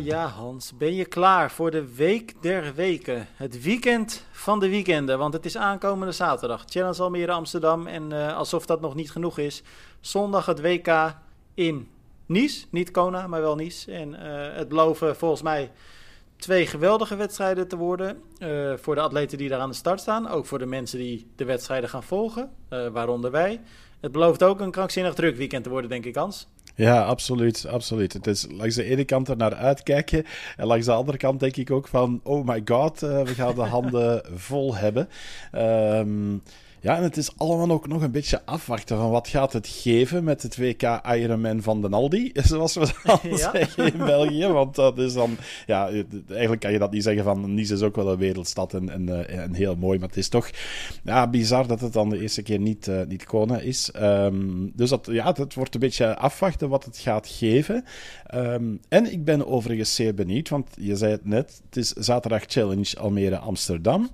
Ja, Hans. Ben je klaar voor de week der weken? Het weekend van de weekenden, want het is aankomende zaterdag. Challenge Almere Amsterdam. En uh, alsof dat nog niet genoeg is, zondag het WK in Nice. Niet Kona, maar wel Nice. En uh, het beloven volgens mij twee geweldige wedstrijden te worden. Uh, voor de atleten die daar aan de start staan. Ook voor de mensen die de wedstrijden gaan volgen, waaronder wij. Het belooft ook een krankzinnig druk weekend te worden, denk ik, Hans. Ja, absoluut, absoluut. Het is langs de ene kant er naar uitkijken en langs de andere kant denk ik ook van, oh my god, uh, we gaan de handen vol hebben. Um, ja, en het is allemaal ook nog een beetje afwachten van wat gaat het geven met het WK Ironman van den Aldi, zoals we dan ja. zeggen in België. Want dat is dan, ja, eigenlijk kan je dat niet zeggen van Nice is ook wel een wereldstad en, en, eh, en heel mooi, maar het is toch ja, bizar dat het dan de eerste keer niet, uh, niet Kona is. Um, dus dat, ja, het wordt een beetje afwachten wat het gaat geven. Um, en ik ben overigens zeer benieuwd, want je zei het net, het is zaterdag Challenge Almere Amsterdam.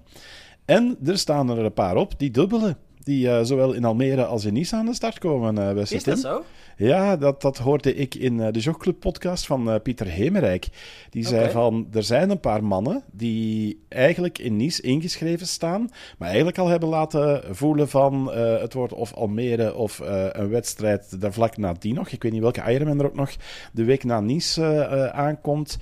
En er staan er een paar op die dubbelen. Die uh, zowel in Almere als in Nice aan de start komen, uh, beste Is dat zo? Ja, dat, dat hoorde ik in uh, de Jogclub podcast van uh, Pieter Hemerijk. Die okay. zei van, er zijn een paar mannen die eigenlijk in Nice ingeschreven staan, maar eigenlijk al hebben laten voelen van uh, het wordt of Almere of een wedstrijd daar vlak nadien nog. Ik weet niet welke Ironman er ook nog de week na Nice aankomt.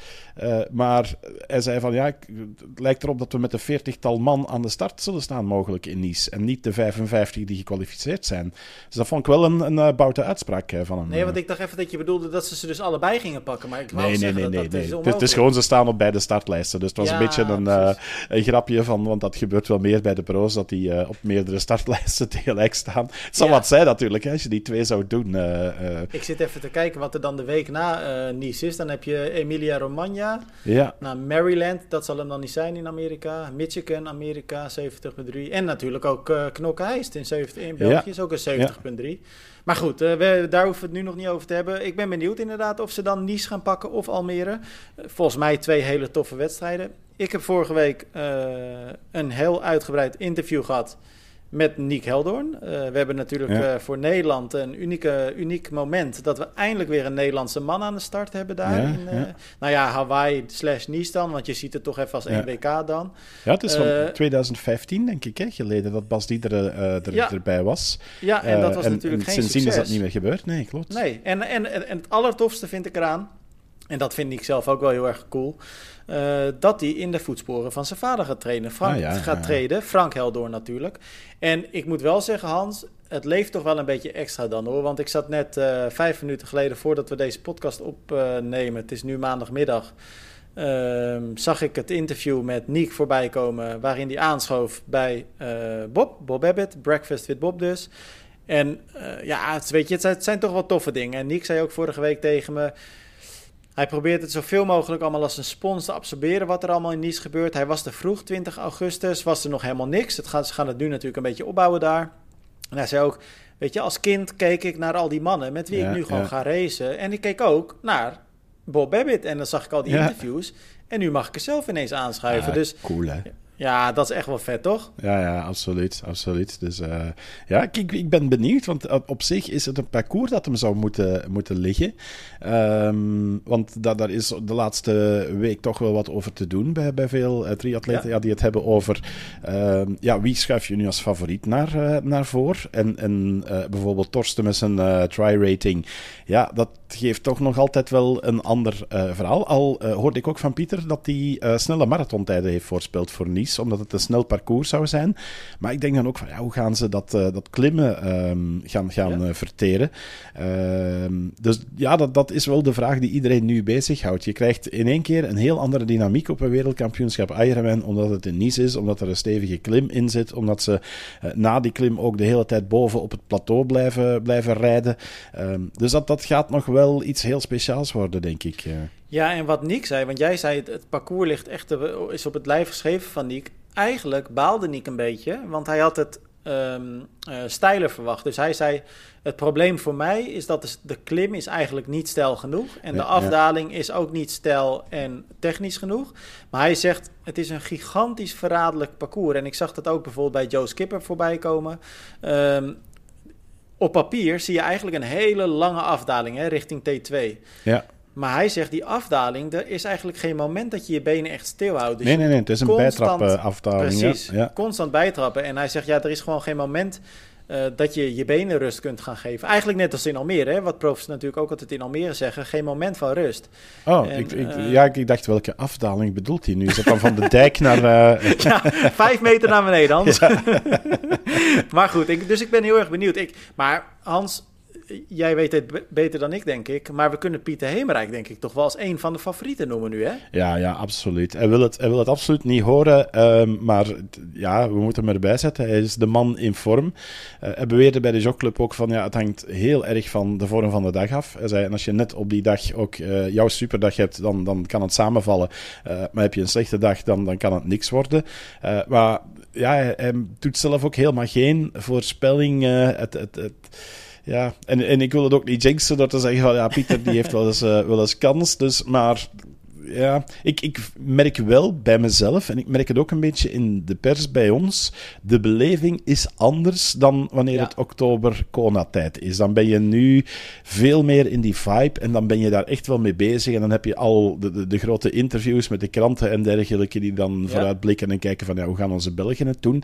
maar hij zei van, ja, het lijkt erop dat we met een veertigtal man aan de start zullen staan mogelijk in Nice. En niet de 55 die gekwalificeerd zijn. Dus dat vond ik wel een, een boute uitspraak van hem. Nee, want ik dacht even dat je bedoelde dat ze ze dus allebei gingen pakken. Maar ik wou nee, nee, nee, nee, dat nee. Dat het, het is gewoon, ze staan op beide startlijsten. Dus het was Ja, een beetje een, uh, een grapje van, want dat gebeurt wel meer bij de pro's, dat die uh, op meerdere startlijsten tegelijk staan. Het zal Ja. wat zijn natuurlijk, hè, als je die twee zou doen. uh, uh, Ik zit even te kijken wat er dan de week na eh, Nice is. Dan heb je Emilia Romagna. ja, Nou, Maryland, dat zal hem dan niet zijn in Amerika. Michigan, Amerika, 70.3. En natuurlijk ook eh Knokke-Heist in, 70 in België, is ook een 70.3. Maar goed, eh, daar hoeven we het nu nog niet over te hebben. Ik ben benieuwd inderdaad of ze dan Nice gaan pakken of Almere. Eh, volgens mij twee hele toffe wedstrijden. Ik heb vorige week eh, een heel uitgebreid interview gehad met Niek Heldoorn. Eh, we hebben natuurlijk Ja. eh, voor Nederland een unieke, uniek moment... dat we eindelijk weer een Nederlandse man aan de start hebben daar. Ja, in, eh, ja. Nou ja, Hawaii slash Nice dan, want je ziet het toch even als één. WK dan. ja, het is van Eh, 2015, denk ik, hè, geleden dat Bas Diederen eh, er, erbij was. Ja, en dat was natuurlijk en geen sindsdien succes. is dat niet meer gebeurd. Nee, klopt. Nee, en, en, en, en het allertofste vind ik eraan, en dat vind ik zelf ook wel heel erg cool, eh, dat hij in de voetsporen van zijn vader gaat trainen. Frank Ah, ja, gaat ja. treden, Frank Heldoorn natuurlijk. En ik moet wel zeggen, Hans, het leeft toch wel een beetje extra dan hoor. Want ik zat net eh, vijf minuten geleden voordat we deze podcast opnemen, het is nu maandagmiddag, ehm, zag ik het interview met Niek voorbij komen, waarin hij aanschoof bij eh, Bob, Bob Abbott, Breakfast with Bob dus. En ja, het, weet je, het zijn, het zijn toch wel toffe dingen. En Niek zei ook vorige week tegen me... Hij probeert het zoveel mogelijk allemaal als een spons te absorberen... wat er allemaal in Nice gebeurt. Hij was te vroeg, 20 augustus, was er nog helemaal niks. Het gaat, ze gaan het nu natuurlijk een beetje opbouwen daar. En hij zei ook... Weet je, als kind keek ik naar al die mannen... met wie Ja, ik nu gewoon ja. ga racen. En ik keek ook naar Bob Babbitt. En dan zag ik al die Ja. interviews. En nu mag ik er zelf ineens aanschuiven. Dus Cool, hè? Ja, dat is echt wel vet, toch? Ja, ja, absoluut. absoluut. Dus uh, ja, ik, ik ben benieuwd, want op, zich is het een parcours dat hem zou moeten, moeten liggen. Um, want da, daar is de laatste week toch wel wat over te doen bij, bij veel uh, triatleten Ja. ja, die het hebben over uh, ja, wie schuif je nu als favoriet naar, uh, naar voor. En, en bijvoorbeeld Torsten met zijn try-rating. Ja, dat geeft toch nog altijd wel een ander verhaal. Al hoorde ik ook van Pieter dat hij snelle marathontijden heeft voorspeld voor Omdat het een snel parcours zou zijn. Maar ik denk dan ook van, ja, hoe gaan ze dat, uh, dat klimmen um, gaan, gaan ja. uh, verteren? Uh, dus ja, dat, dat is wel de vraag die iedereen nu bezighoudt. Je krijgt in één keer een heel andere dynamiek op een wereldkampioenschap Ironman, omdat het in Nice is, omdat er een stevige klim in zit, omdat ze uh, na die klim ook de hele tijd boven op het plateau blijven, blijven rijden. Um, dus dat, dat gaat nog wel iets heel speciaals worden, denk ik. Ja, en wat Nick zei, want jij zei het, het parcours ligt echt is op het lijf geschreven van Nick. Eigenlijk baalde Nick een beetje, want hij had het um, uh, steiler verwacht. Dus hij zei, het probleem voor mij is dat de, de klim is eigenlijk niet stijl genoeg. En Ja, de afdaling is ook niet stijl en technisch genoeg. Maar hij zegt, het is een gigantisch verraderlijk parcours. En ik zag dat ook bijvoorbeeld bij Joe Skipper voorbij komen. Um, op papier zie je eigenlijk een hele lange afdaling hè, richting T2. Ja. Maar hij zegt, die afdaling, er is eigenlijk geen moment dat je je benen echt stilhoudt. Dus nee, nee, nee, het is een bijtrappen afdaling. Precies, Ja. Constant bijtrappen. En hij zegt, ja, er is gewoon geen moment eh, dat je je benen rust kunt gaan geven. Eigenlijk net als in Almere, hè, wat profs natuurlijk ook altijd in Almere zeggen. Geen moment van rust. Oh, En, ik, ik, eh, ja, ik dacht welke afdaling bedoelt hij nu? Is dat dan van de dijk naar... eh, Ja, vijf meter naar beneden, Hans. maar goed, ik, dus ik ben heel erg benieuwd. Ik, maar Hans, jij weet het be- beter dan ik, denk ik. Maar we kunnen Pieter Hemerijk, denk ik, toch wel als een van de favorieten noemen nu, hè? Ja, ja, absoluut. Hij wil het, hij wil het absoluut niet horen, ehm, maar ja, we moeten hem erbij zetten. Hij is de man in vorm. Eh, hij beweerde bij de jogclub ook van, ja, het hangt heel erg van de vorm van de dag af. Hij zei, en als je net op die dag ook eh, jouw superdag hebt, dan, dan kan het samenvallen. Eh, maar heb je een slechte dag, dan, dan kan het niks worden. Maar ja, hij, doet zelf ook helemaal geen voorspelling. het, het, het, ja, en, en ik wil het ook niet jinxen door te zeggen van ja, Pieter die heeft wel eens, eh, wel eens kans. Dus, maar ja, ik, ik merk wel bij mezelf, en ik merk het ook een beetje in de pers bij ons, de beleving is anders dan wanneer Ja. het oktober-Kona-tijd is. Dan ben je nu veel meer in die vibe en dan ben je daar echt wel mee bezig. En dan heb je al de, de, de grote interviews met de kranten en dergelijke die dan Ja. vooruitblikken en kijken van ja, hoe gaan onze Belgen het doen.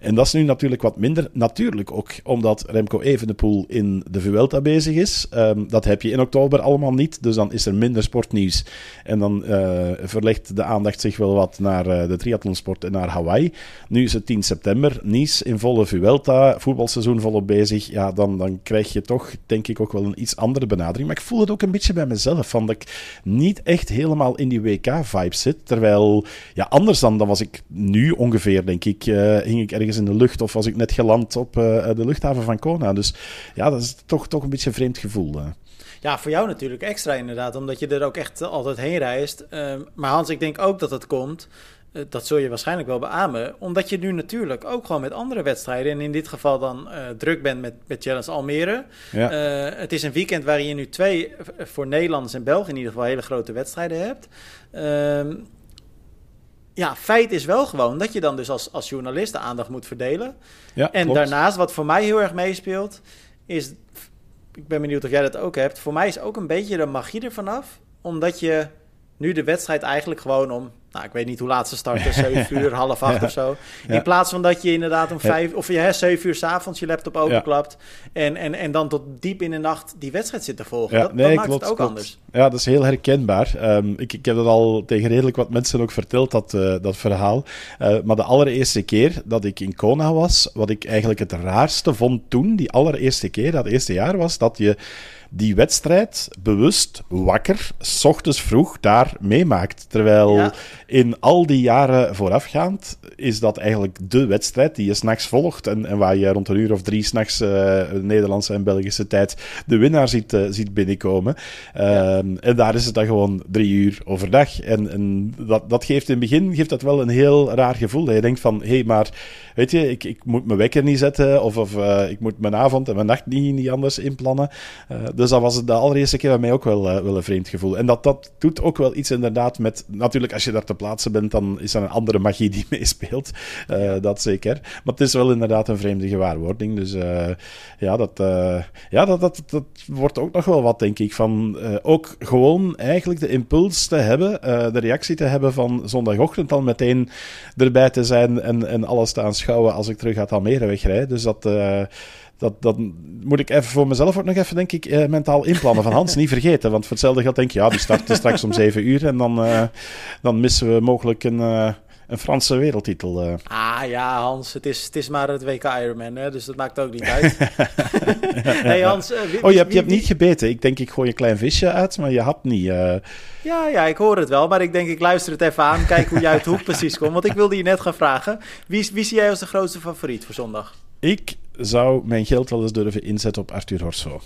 En dat is nu natuurlijk wat minder. Natuurlijk ook omdat Remco Evenepoel in de Vuelta bezig is. Ehm, dat heb je in oktober allemaal niet, dus dan is er minder sportnieuws. En dan eh, verlegt de aandacht zich wel wat naar eh, de triathlonsport en naar Hawaii. Nu is het 10 september, Nice in volle Vuelta, voetbalseizoen volop bezig. Ja, dan, dan krijg je toch, denk ik, ook wel een iets andere benadering. Maar ik voel het ook een beetje bij mezelf, van dat ik niet echt helemaal in die WK-vibe zit. Terwijl, ja, anders dan, dan was ik nu ongeveer, denk ik, eh, hing ik ergens in de lucht of was ik net geland op de luchthaven van Kona. Dus ja, dat is toch, toch een beetje een vreemd gevoel. Ja, voor jou natuurlijk extra inderdaad, omdat je er ook echt eh, altijd heen reist. Ehm, maar Hans, ik denk ook dat het komt, eh, dat zul je waarschijnlijk wel beamen, omdat je nu natuurlijk ook gewoon met andere wedstrijden, en in dit geval dan eh, druk bent met, met Challenge Almere. Ja. Het is een weekend waarin je nu twee, voor Nederlanders en Belgen in ieder geval, hele grote wedstrijden hebt. Ehm, ja, feit is wel gewoon dat je dan dus als, als journalist de aandacht moet verdelen. ja, En klopt. daarnaast, wat voor mij heel erg meespeelt, is. Ik ben benieuwd of jij dat ook hebt. Voor mij is ook een beetje de magie ervan af. Omdat je nu de wedstrijd eigenlijk gewoon om. Nou, ik weet niet hoe laat ze starten, 7 uur, half acht Ja. of zo. In Ja. plaats van dat je inderdaad om Ja. vijf of je hè, 7 uur s'avonds je laptop openklapt. En, en, en dan tot diep in de nacht die wedstrijd zit te volgen. Ja, dat, nee, dat maakt klopt, het ook klopt. anders. Ja, dat is heel herkenbaar. Ehm, ik, ik heb dat al tegen redelijk wat mensen ook verteld, dat, eh, dat verhaal. Eh, maar de allereerste keer dat ik in Kona was, wat ik eigenlijk het raarste vond toen, die allereerste keer, dat eerste jaar, was dat je die wedstrijd bewust wakker, s ochtends vroeg, daar meemaakt. Terwijl Ja. in al die jaren voorafgaand is dat eigenlijk de wedstrijd die je s'nachts volgt en, en waar je rond een uur of drie s'nachts uh, Nederlandse en Belgische tijd de winnaar ziet, uh, ziet binnenkomen. Ja. Um, en daar is het dan gewoon drie uur overdag. En, en dat, dat geeft in het begin geeft dat wel een heel raar gevoel. Dat je denkt van, hé, hey, maar weet je, ik, ik moet mijn wekker niet zetten of, of uh, ik moet mijn avond en mijn nacht niet, niet anders inplannen. Uh, dus dat was de allereerste keer bij mij ook wel, uh, wel een vreemd gevoel. En dat, dat doet ook wel iets inderdaad met... Natuurlijk, als je daar te plaatsen bent, dan is er een andere magie die meespeelt. Uh, dat zeker. Maar het is wel inderdaad een vreemde gewaarwording. Dus uh, ja, dat, ja dat, dat, dat wordt ook nog wel wat, denk ik. Van ook gewoon eigenlijk de impuls te hebben, de reactie te hebben van zondagochtend dan meteen erbij te zijn en, en alles te aanschouwen als ik terug uit Almere wegrijd. Dus dat... Dat, dat moet ik even voor mezelf ook nog even, denk ik, uh, mentaal inplannen. Van Hans, niet vergeten. Want voor hetzelfde geld denk je, ja, die starten straks om zeven uur. En dan, uh, dan missen we mogelijk een, uh, een Franse wereldtitel. Uh. Ah ja, Hans, het is, het is maar het WK Ironman, hè, dus dat maakt ook niet uit. hey, Hans, uh, wie, oh, je hebt, je hebt niet gebeten. Ik denk, ik gooi een klein visje uit, maar je had niet. Uh... Ja, ja, ik hoor het wel, maar ik denk, ik luister het even aan. Kijk hoe jij uit de hoek precies komt. Want ik wilde je net gaan vragen, wie, wie zie jij als de grootste favoriet voor zondag? Ik zou mijn geld wel eens durven inzetten op Arthur Horso.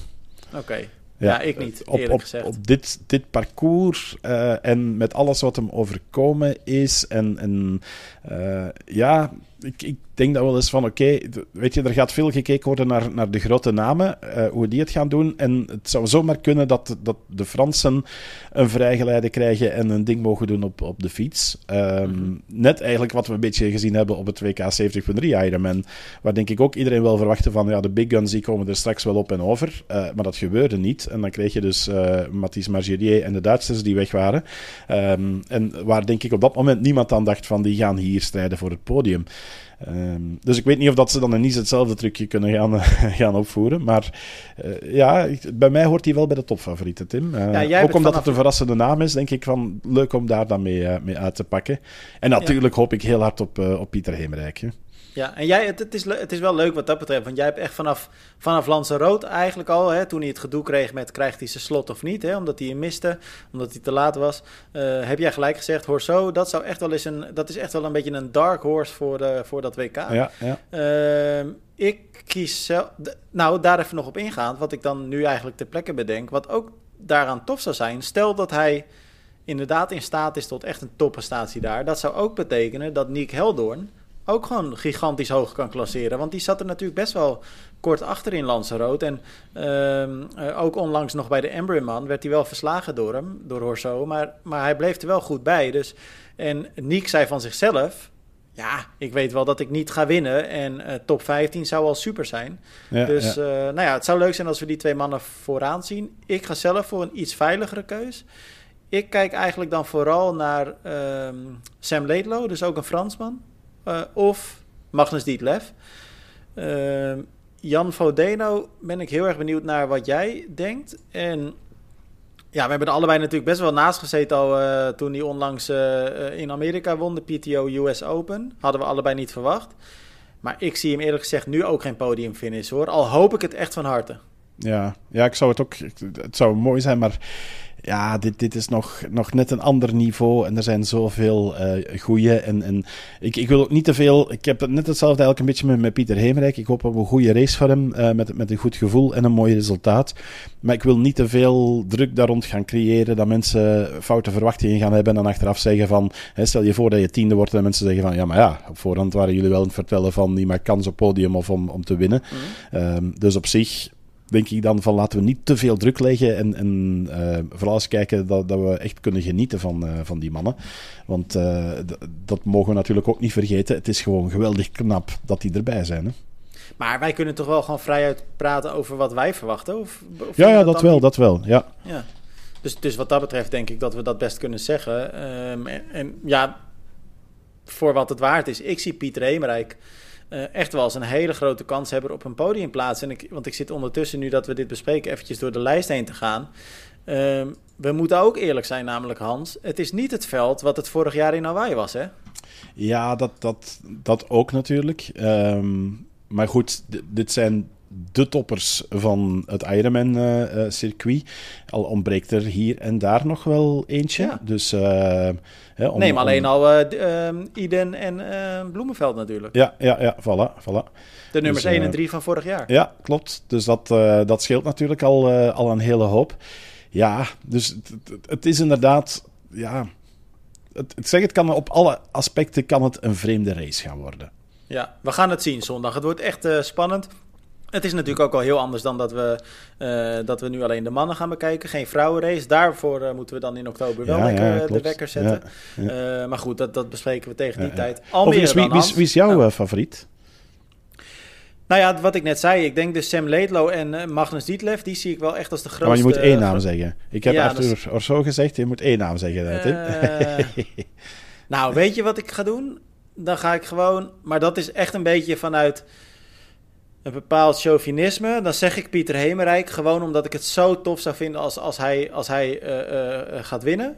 Oké. Okay. Ja, ja, ik niet, op, op, op, dit, dit parcours uh, en met alles wat hem overkomen is. En, en uh, ja, ik, ik denk dat wel eens van, oké, weet je, er gaat veel gekeken worden naar, naar de grote namen, uh, hoe die het gaan doen. En het zou zomaar kunnen dat, dat de Fransen een vrijgeleide krijgen en een ding mogen doen op, op de fiets. Um, Net eigenlijk wat we een beetje gezien hebben op het WK 70.3 Ironman, waar denk ik ook iedereen wel verwachtte van, ja, de big guns die komen er straks wel op en over. Uh, maar dat gebeurde niet. En dan kreeg je dus uh, Mathis Margerier en de Duitsers die weg waren. Um, en waar denk ik op dat moment niemand aan dacht van, die gaan hier strijden voor het podium. Um, dus ik weet niet of dat ze dan niet hetzelfde trucje kunnen gaan, gaan opvoeren. Maar uh, ja, bij mij hoort hij wel bij de topfavorieten, Tim. Uh, ja, ook omdat het een verrassende naam is, denk ik van leuk om daar dan mee, uh, mee uit te pakken. En natuurlijk ja. hoop ik heel hard op, op Pieter Heemrijk. Hè. Ja, en jij, het, het, is, het is wel leuk wat dat betreft. Want jij hebt echt vanaf, vanaf Lanzarote eigenlijk al, hè, toen hij het gedoe kreeg met krijgt hij zijn slot of niet, hè, omdat hij hem miste, omdat hij te laat was, uh, heb jij gelijk gezegd, Horso, dat zou echt wel eens een, dat is echt wel een beetje een dark horse voor, de, voor dat WK. Ja, ja. Uh, ik kies zelf, nou daar even nog op ingaand, wat ik dan nu eigenlijk ter plekke bedenk, wat ook daaraan tof zou zijn, stel dat hij inderdaad in staat is tot echt een topprestatie daar, dat zou ook betekenen dat Nick Heldoorn ook gewoon gigantisch hoog kan klasseren. Want die zat er natuurlijk best wel kort achter in Lanzarote. En uh, ook onlangs nog bij de Embryoman werd hij wel verslagen door hem, door Horso. Maar, maar hij bleef er wel goed bij. Dus, en Niek zei van zichzelf... Ja, ik weet wel dat ik niet ga winnen. En uh, top 15 zou wel super zijn. Ja, dus ja. Uh, nou ja, het zou leuk zijn als we die twee mannen vooraan zien. Ik ga zelf voor een iets veiligere keus. Ik kijk eigenlijk dan vooral naar uh, Sam Laidlow, dus ook een Fransman. Uh, of Magnus Dietlev. Uh, Jan Vodeno ben ik heel erg benieuwd naar wat jij denkt. En ja, we hebben er allebei natuurlijk best wel naast gezeten al uh, toen hij onlangs in Amerika won, de PTO US Open. Hadden we allebei niet verwacht. Maar ik zie hem eerlijk gezegd nu ook geen podiumfinish hoor. Al hoop ik het echt van harte. Ja, ja ik zou het ook. Het zou mooi zijn, maar ja, dit, dit is nog, nog net een ander niveau. En er zijn zoveel uh, goeie. En, en ik, ik wil ook niet te veel. Ik heb net hetzelfde eigenlijk een beetje met, met Pieter Hemerijk. Ik hoop op een goede race voor hem. Uh, met, met een goed gevoel en een mooi resultaat. Maar ik wil niet te veel druk daar rond gaan creëren. Dat mensen foute verwachtingen gaan hebben. En dan achteraf zeggen van. Hè, stel je voor dat je tiende wordt. En mensen zeggen van. Ja, maar ja, op voorhand waren jullie wel aan het vertellen van. Die maakt kans op podium of om, om te winnen. Mm. Um, dus op zich denk ik dan van laten we niet te veel druk leggen en, en uh, vooral eens kijken dat, dat we echt kunnen genieten van, uh, van die mannen. Want uh, dat mogen we natuurlijk ook niet vergeten. Het is gewoon geweldig knap dat die erbij zijn. Hè? Maar wij kunnen toch wel gewoon vrijuit praten over wat wij verwachten? Of, of ja, ja dat, dat wel, niet? dat wel. Ja. ja. Dus, dus wat dat betreft denk ik dat we dat best kunnen zeggen. Um, en, en ja, voor wat het waard is. Ik zie Pieter Hemerijk uh, echt wel eens een hele grote kans hebben op een podiumplaats. En ik, want ik zit ondertussen, nu dat we dit bespreken, eventjes door de lijst heen te gaan. Uh, we moeten ook eerlijk zijn, namelijk Hans. Het is niet het veld wat het vorig jaar in Hawaii was, hè? Ja, dat, dat, dat ook natuurlijk. Um, maar goed, dit zijn de toppers van het Ironman-circuit. Uh, al ontbreekt er hier en daar nog wel eentje. Ja. Dus, uh, hè, om, Neem alleen om... al uh, Iden en Bloemenveld natuurlijk. Ja, ja, ja, voilà. voilà. De nummers dus, 1 en 3 van vorig jaar. Ja, klopt. Dus dat, dat scheelt natuurlijk al, al een hele hoop. Ja, dus het, is inderdaad... Ja, het, het, zeg, het kan op alle aspecten kan het een vreemde race gaan worden. Ja, we gaan het zien zondag. Het wordt echt spannend. Het is natuurlijk ook al heel anders dan dat we, uh, dat we nu alleen de mannen gaan bekijken. Geen vrouwenrace. Daarvoor uh, moeten we dan in oktober wel ja, lekker ja, de wekker zetten. Ja, maar goed, dat, dat bespreken we tegen die tijd. Almere is, wie, wie, wie, is jouw nou. favoriet? Nou ja, wat ik net zei. Ik denk dus Sam Laidlow en Magnus Dietlev. Die zie ik wel echt als de grootste... Maar je moet één naam zeggen. Ik heb ja, Arthur dus... Orso gezegd. Je moet één naam zeggen, nou, weet je wat ik ga doen? Dan ga ik gewoon... Maar dat is echt een beetje vanuit een bepaald chauvinisme, dan zeg ik Pieter Hemerijk gewoon omdat ik het zo tof zou vinden als, als hij, als hij uh, uh, gaat winnen.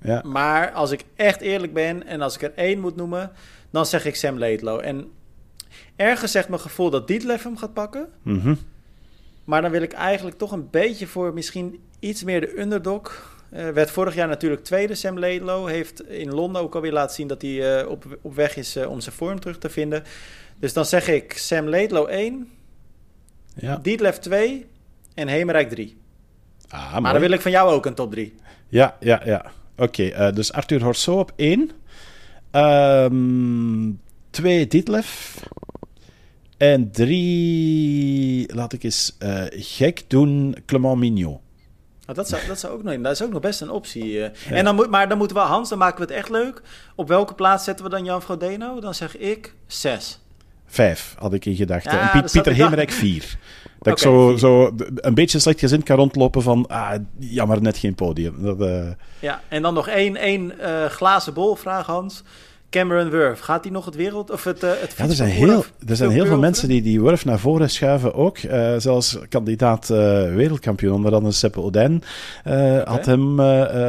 Ja. Maar als ik echt eerlijk ben en als ik er één moet noemen, dan zeg ik Sam Laidlow. En ergens zegt mijn gevoel dat Dietleff hem gaat pakken. Mm -hmm. Maar dan wil ik eigenlijk toch een beetje voor misschien iets meer de underdog. Uh, werd vorig jaar natuurlijk tweede. Sam Laidlow heeft in Londen ook alweer laten zien dat hij uh, op, op weg is uh, om zijn vorm terug te vinden. Dus dan zeg ik Sam Laidlow 1, ja. Dietlef 2 en Hemerijk 3. Ah, maar dan wil ik van jou ook een top 3. Ja, ja, ja. Oké, okay, uh, dus Arthur Horso op 1. Um, twee Ditlev. En drie, laat ik eens uh, gek doen, Clement Mignot. Oh, dat, zou, dat, zou ook nog, dat is ook nog best een optie. Uh. En dan moet, maar dan moeten we, Hans, dan maken we het echt leuk. Op welke plaats zetten we dan Jan Frodeno? Dan zeg ik zes. Vijf, had ik in gedachten. Ja, en Piet, Pieter Hemerijk vier. Dat ik zo, zo een beetje slecht gezind kan rondlopen van... Ah, jammer, net geen podium. Dat, uh... Ja, en dan nog één, één uh, glazen bol vraag, Hans. Cameron Wurf, gaat hij nog het wereld of het, uh, het Ja, er zijn heel, er zijn heel veel mensen die die Wurf naar voren schuiven ook. Uh, zelfs kandidaat uh, wereldkampioen, onder andere Seppe Oden okay. had hem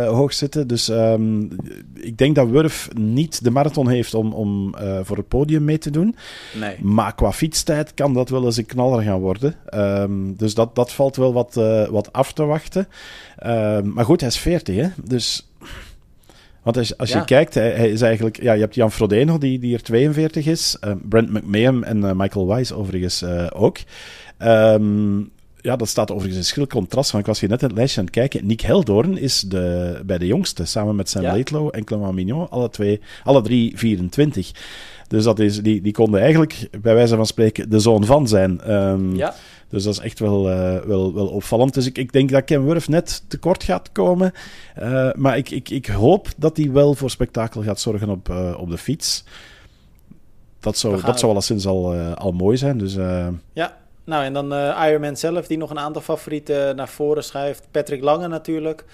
hoog zitten. Dus um, ik denk dat Wurf niet de marathon heeft om, om voor het podium mee te doen. Nee. Maar qua fietstijd kan dat wel eens een knaller gaan worden. Um, dus dat, dat valt wel wat, wat af te wachten. Um, maar goed, hij is 40, hè? Dus want als, als je kijkt, hij, is eigenlijk... Ja, je hebt Jan Frodeno, die, die er 42 is. Uh, Brent McMahon en uh, Michael Wise overigens uh, ook. Um, ja, dat staat overigens in schil contrast. Want ik was hier net in het lijstje aan het kijken. Nick Heldoorn is de, bij de jongste, samen met Sam ja. En Clement Mignon. Alle, twee, alle drie 24. Dus dat is, die, die konden eigenlijk, bij wijze van spreken, de zoon van zijn. Um, ja. Dus dat is echt wel, uh, wel, wel opvallend. Dus ik, ik denk dat Ken Wurf net tekort gaat komen. Uh, maar ik, ik, ik hoop dat hij wel voor spektakel gaat zorgen op, uh, op de fiets. Dat zou, dat zou alleszins al, al mooi zijn. Dus, ja, nou en dan Ironman zelf, die nog een aantal favorieten naar voren schuift. Patrick Lange natuurlijk.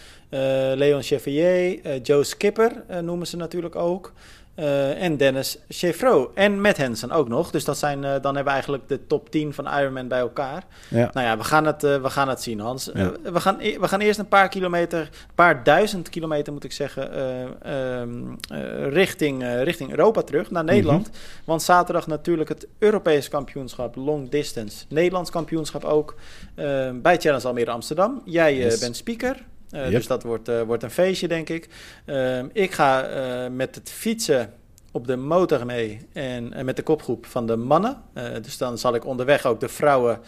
Leon Chevalier, Joe Skipper noemen ze natuurlijk ook. Uh, en Dennis Chevreau. En Matt Hansen ook nog. Dus dat zijn, uh, dan hebben we eigenlijk de top 10 van Ironman bij elkaar. Ja. Nou ja, we gaan het, uh, we gaan het zien, Hans. Ja. we, gaan, e-, we gaan eerst een paar kilometer, een paar duizend kilometer moet ik zeggen, um, richting, richting Europa terug, naar Nederland. Mm -hmm. Want zaterdag natuurlijk het Europees kampioenschap Long Distance. Nederlands kampioenschap ook ehm, bij Challenge Almere Amsterdam. Jij yes. bent speaker. Yep. Dus dat wordt, uh, wordt een feestje, denk ik. Uh, ik ga met het fietsen op de motor mee en, en met de kopgroep van de mannen. dus dan zal ik onderweg ook de vrouwen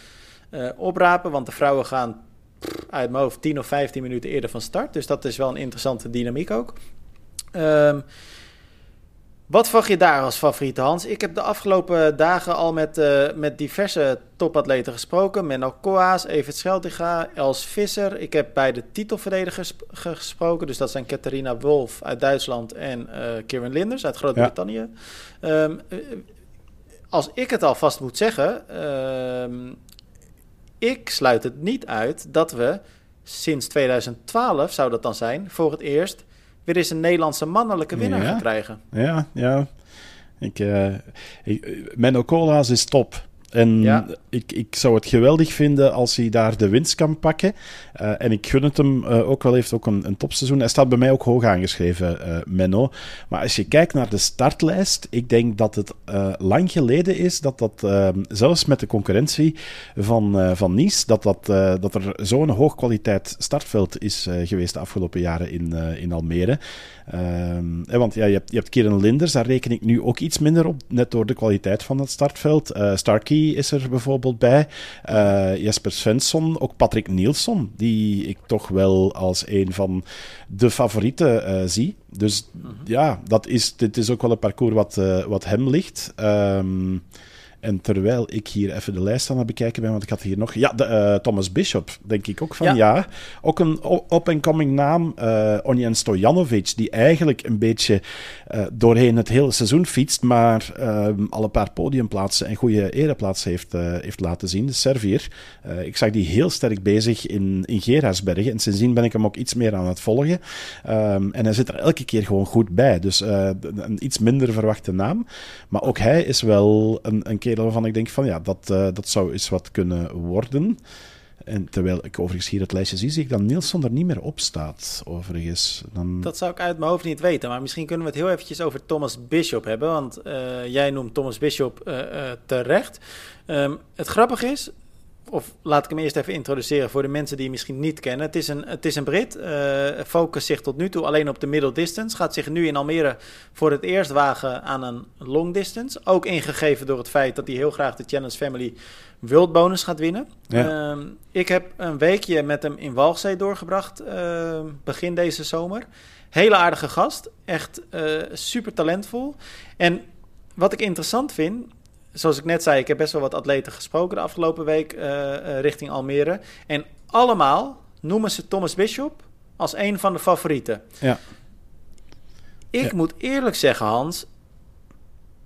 oprapen, want de vrouwen gaan pff, uit mijn hoofd 10 of 15 minuten eerder van start. Dus dat is wel een interessante dynamiek ook. Um, wat verwacht je daar als favoriete, Hans? Ik heb de afgelopen dagen al met, uh, met diverse topatleten gesproken. Menno Koas, Evert Scheltinga, Els Visser. Ik heb bij de titelverdedigers gesproken. Dus dat zijn Catharina Wolf uit Duitsland en uh, Kieran Linders uit Groot-Brittannië. Ja. Um, als ik het alvast moet zeggen... Um, ik sluit het niet uit dat we sinds 2012, zou dat dan zijn, voor het eerst weer eens een Nederlandse mannelijke winnaar ja. gaan krijgen. Ja, ja. Ik, uh, ik, Menno Cola's is top. En ja. ik, ik zou het geweldig vinden als hij daar de winst kan pakken. Uh, en ik gun het hem uh, ook wel, heeft ook een, een topseizoen. Hij staat bij mij ook hoog aangeschreven, uh, Menno. Maar als je kijkt naar de startlijst, ik denk dat het lang geleden is dat dat, zelfs met de concurrentie van, van Nice, dat, dat, dat er zo'n hoog kwaliteit startveld is geweest de afgelopen jaren in, in Almere. Um, want ja, je hebt, je hebt Kieran Linders, daar reken ik nu ook iets minder op, net door de kwaliteit van het startveld. Uh, Is er bijvoorbeeld bij. Uh, Jesper Svensson, ook Patrick Nielsen, die ik toch wel als een van de favorieten uh, zie. Dus mm -hmm. ja, dat is, dit is ook wel een parcours wat, uh, wat hem ligt. Um, en terwijl ik hier even de lijst aan het bekijken ben, want ik had hier nog... Ja, de, uh, Thomas Bishop, denk ik ook van ja. ja. Ook een up-and-coming naam, uh, Onjen Stojanovic, die eigenlijk een beetje uh, doorheen het hele seizoen fietst, maar al een paar podiumplaatsen en goede ereplaatsen heeft, heeft laten zien. De Servier. ik zag die heel sterk bezig in, in Gerardsbergen en sindsdien ben ik hem ook iets meer aan het volgen. Um, en hij zit er elke keer gewoon goed bij. Dus een iets minder verwachte naam. Maar ook hij is wel een, een keer waarvan ik denk van ja, dat, uh, dat zou eens wat kunnen worden. En terwijl ik overigens hier het lijstje zie, zie ik dat Nielsen er niet meer op staat, overigens. Dan... Dat zou ik uit mijn hoofd niet weten, maar misschien kunnen we het heel eventjes over Thomas Bishop hebben, want uh, jij noemt Thomas Bishop uh, terecht. Um, het grappige is, of laat ik hem eerst even introduceren voor de mensen die hem misschien niet kennen. Het is een, het is een Brit, uh, focust zich tot nu toe alleen op de middle distance. Gaat zich nu in Almere voor het eerst wagen aan een long distance. Ook ingegeven door het feit dat hij heel graag de Challenge Family World Bonus gaat winnen. Ja. Uh, ik heb een weekje met hem in Walchzee doorgebracht, uh, begin deze zomer. Hele aardige gast, echt uh, super talentvol. En wat ik interessant vind, zoals ik net zei, ik heb best wel wat atleten gesproken de afgelopen week uh, richting Almere. En allemaal noemen ze Thomas Bishop als een van de favorieten. Ja. Ik moet eerlijk zeggen, Hans,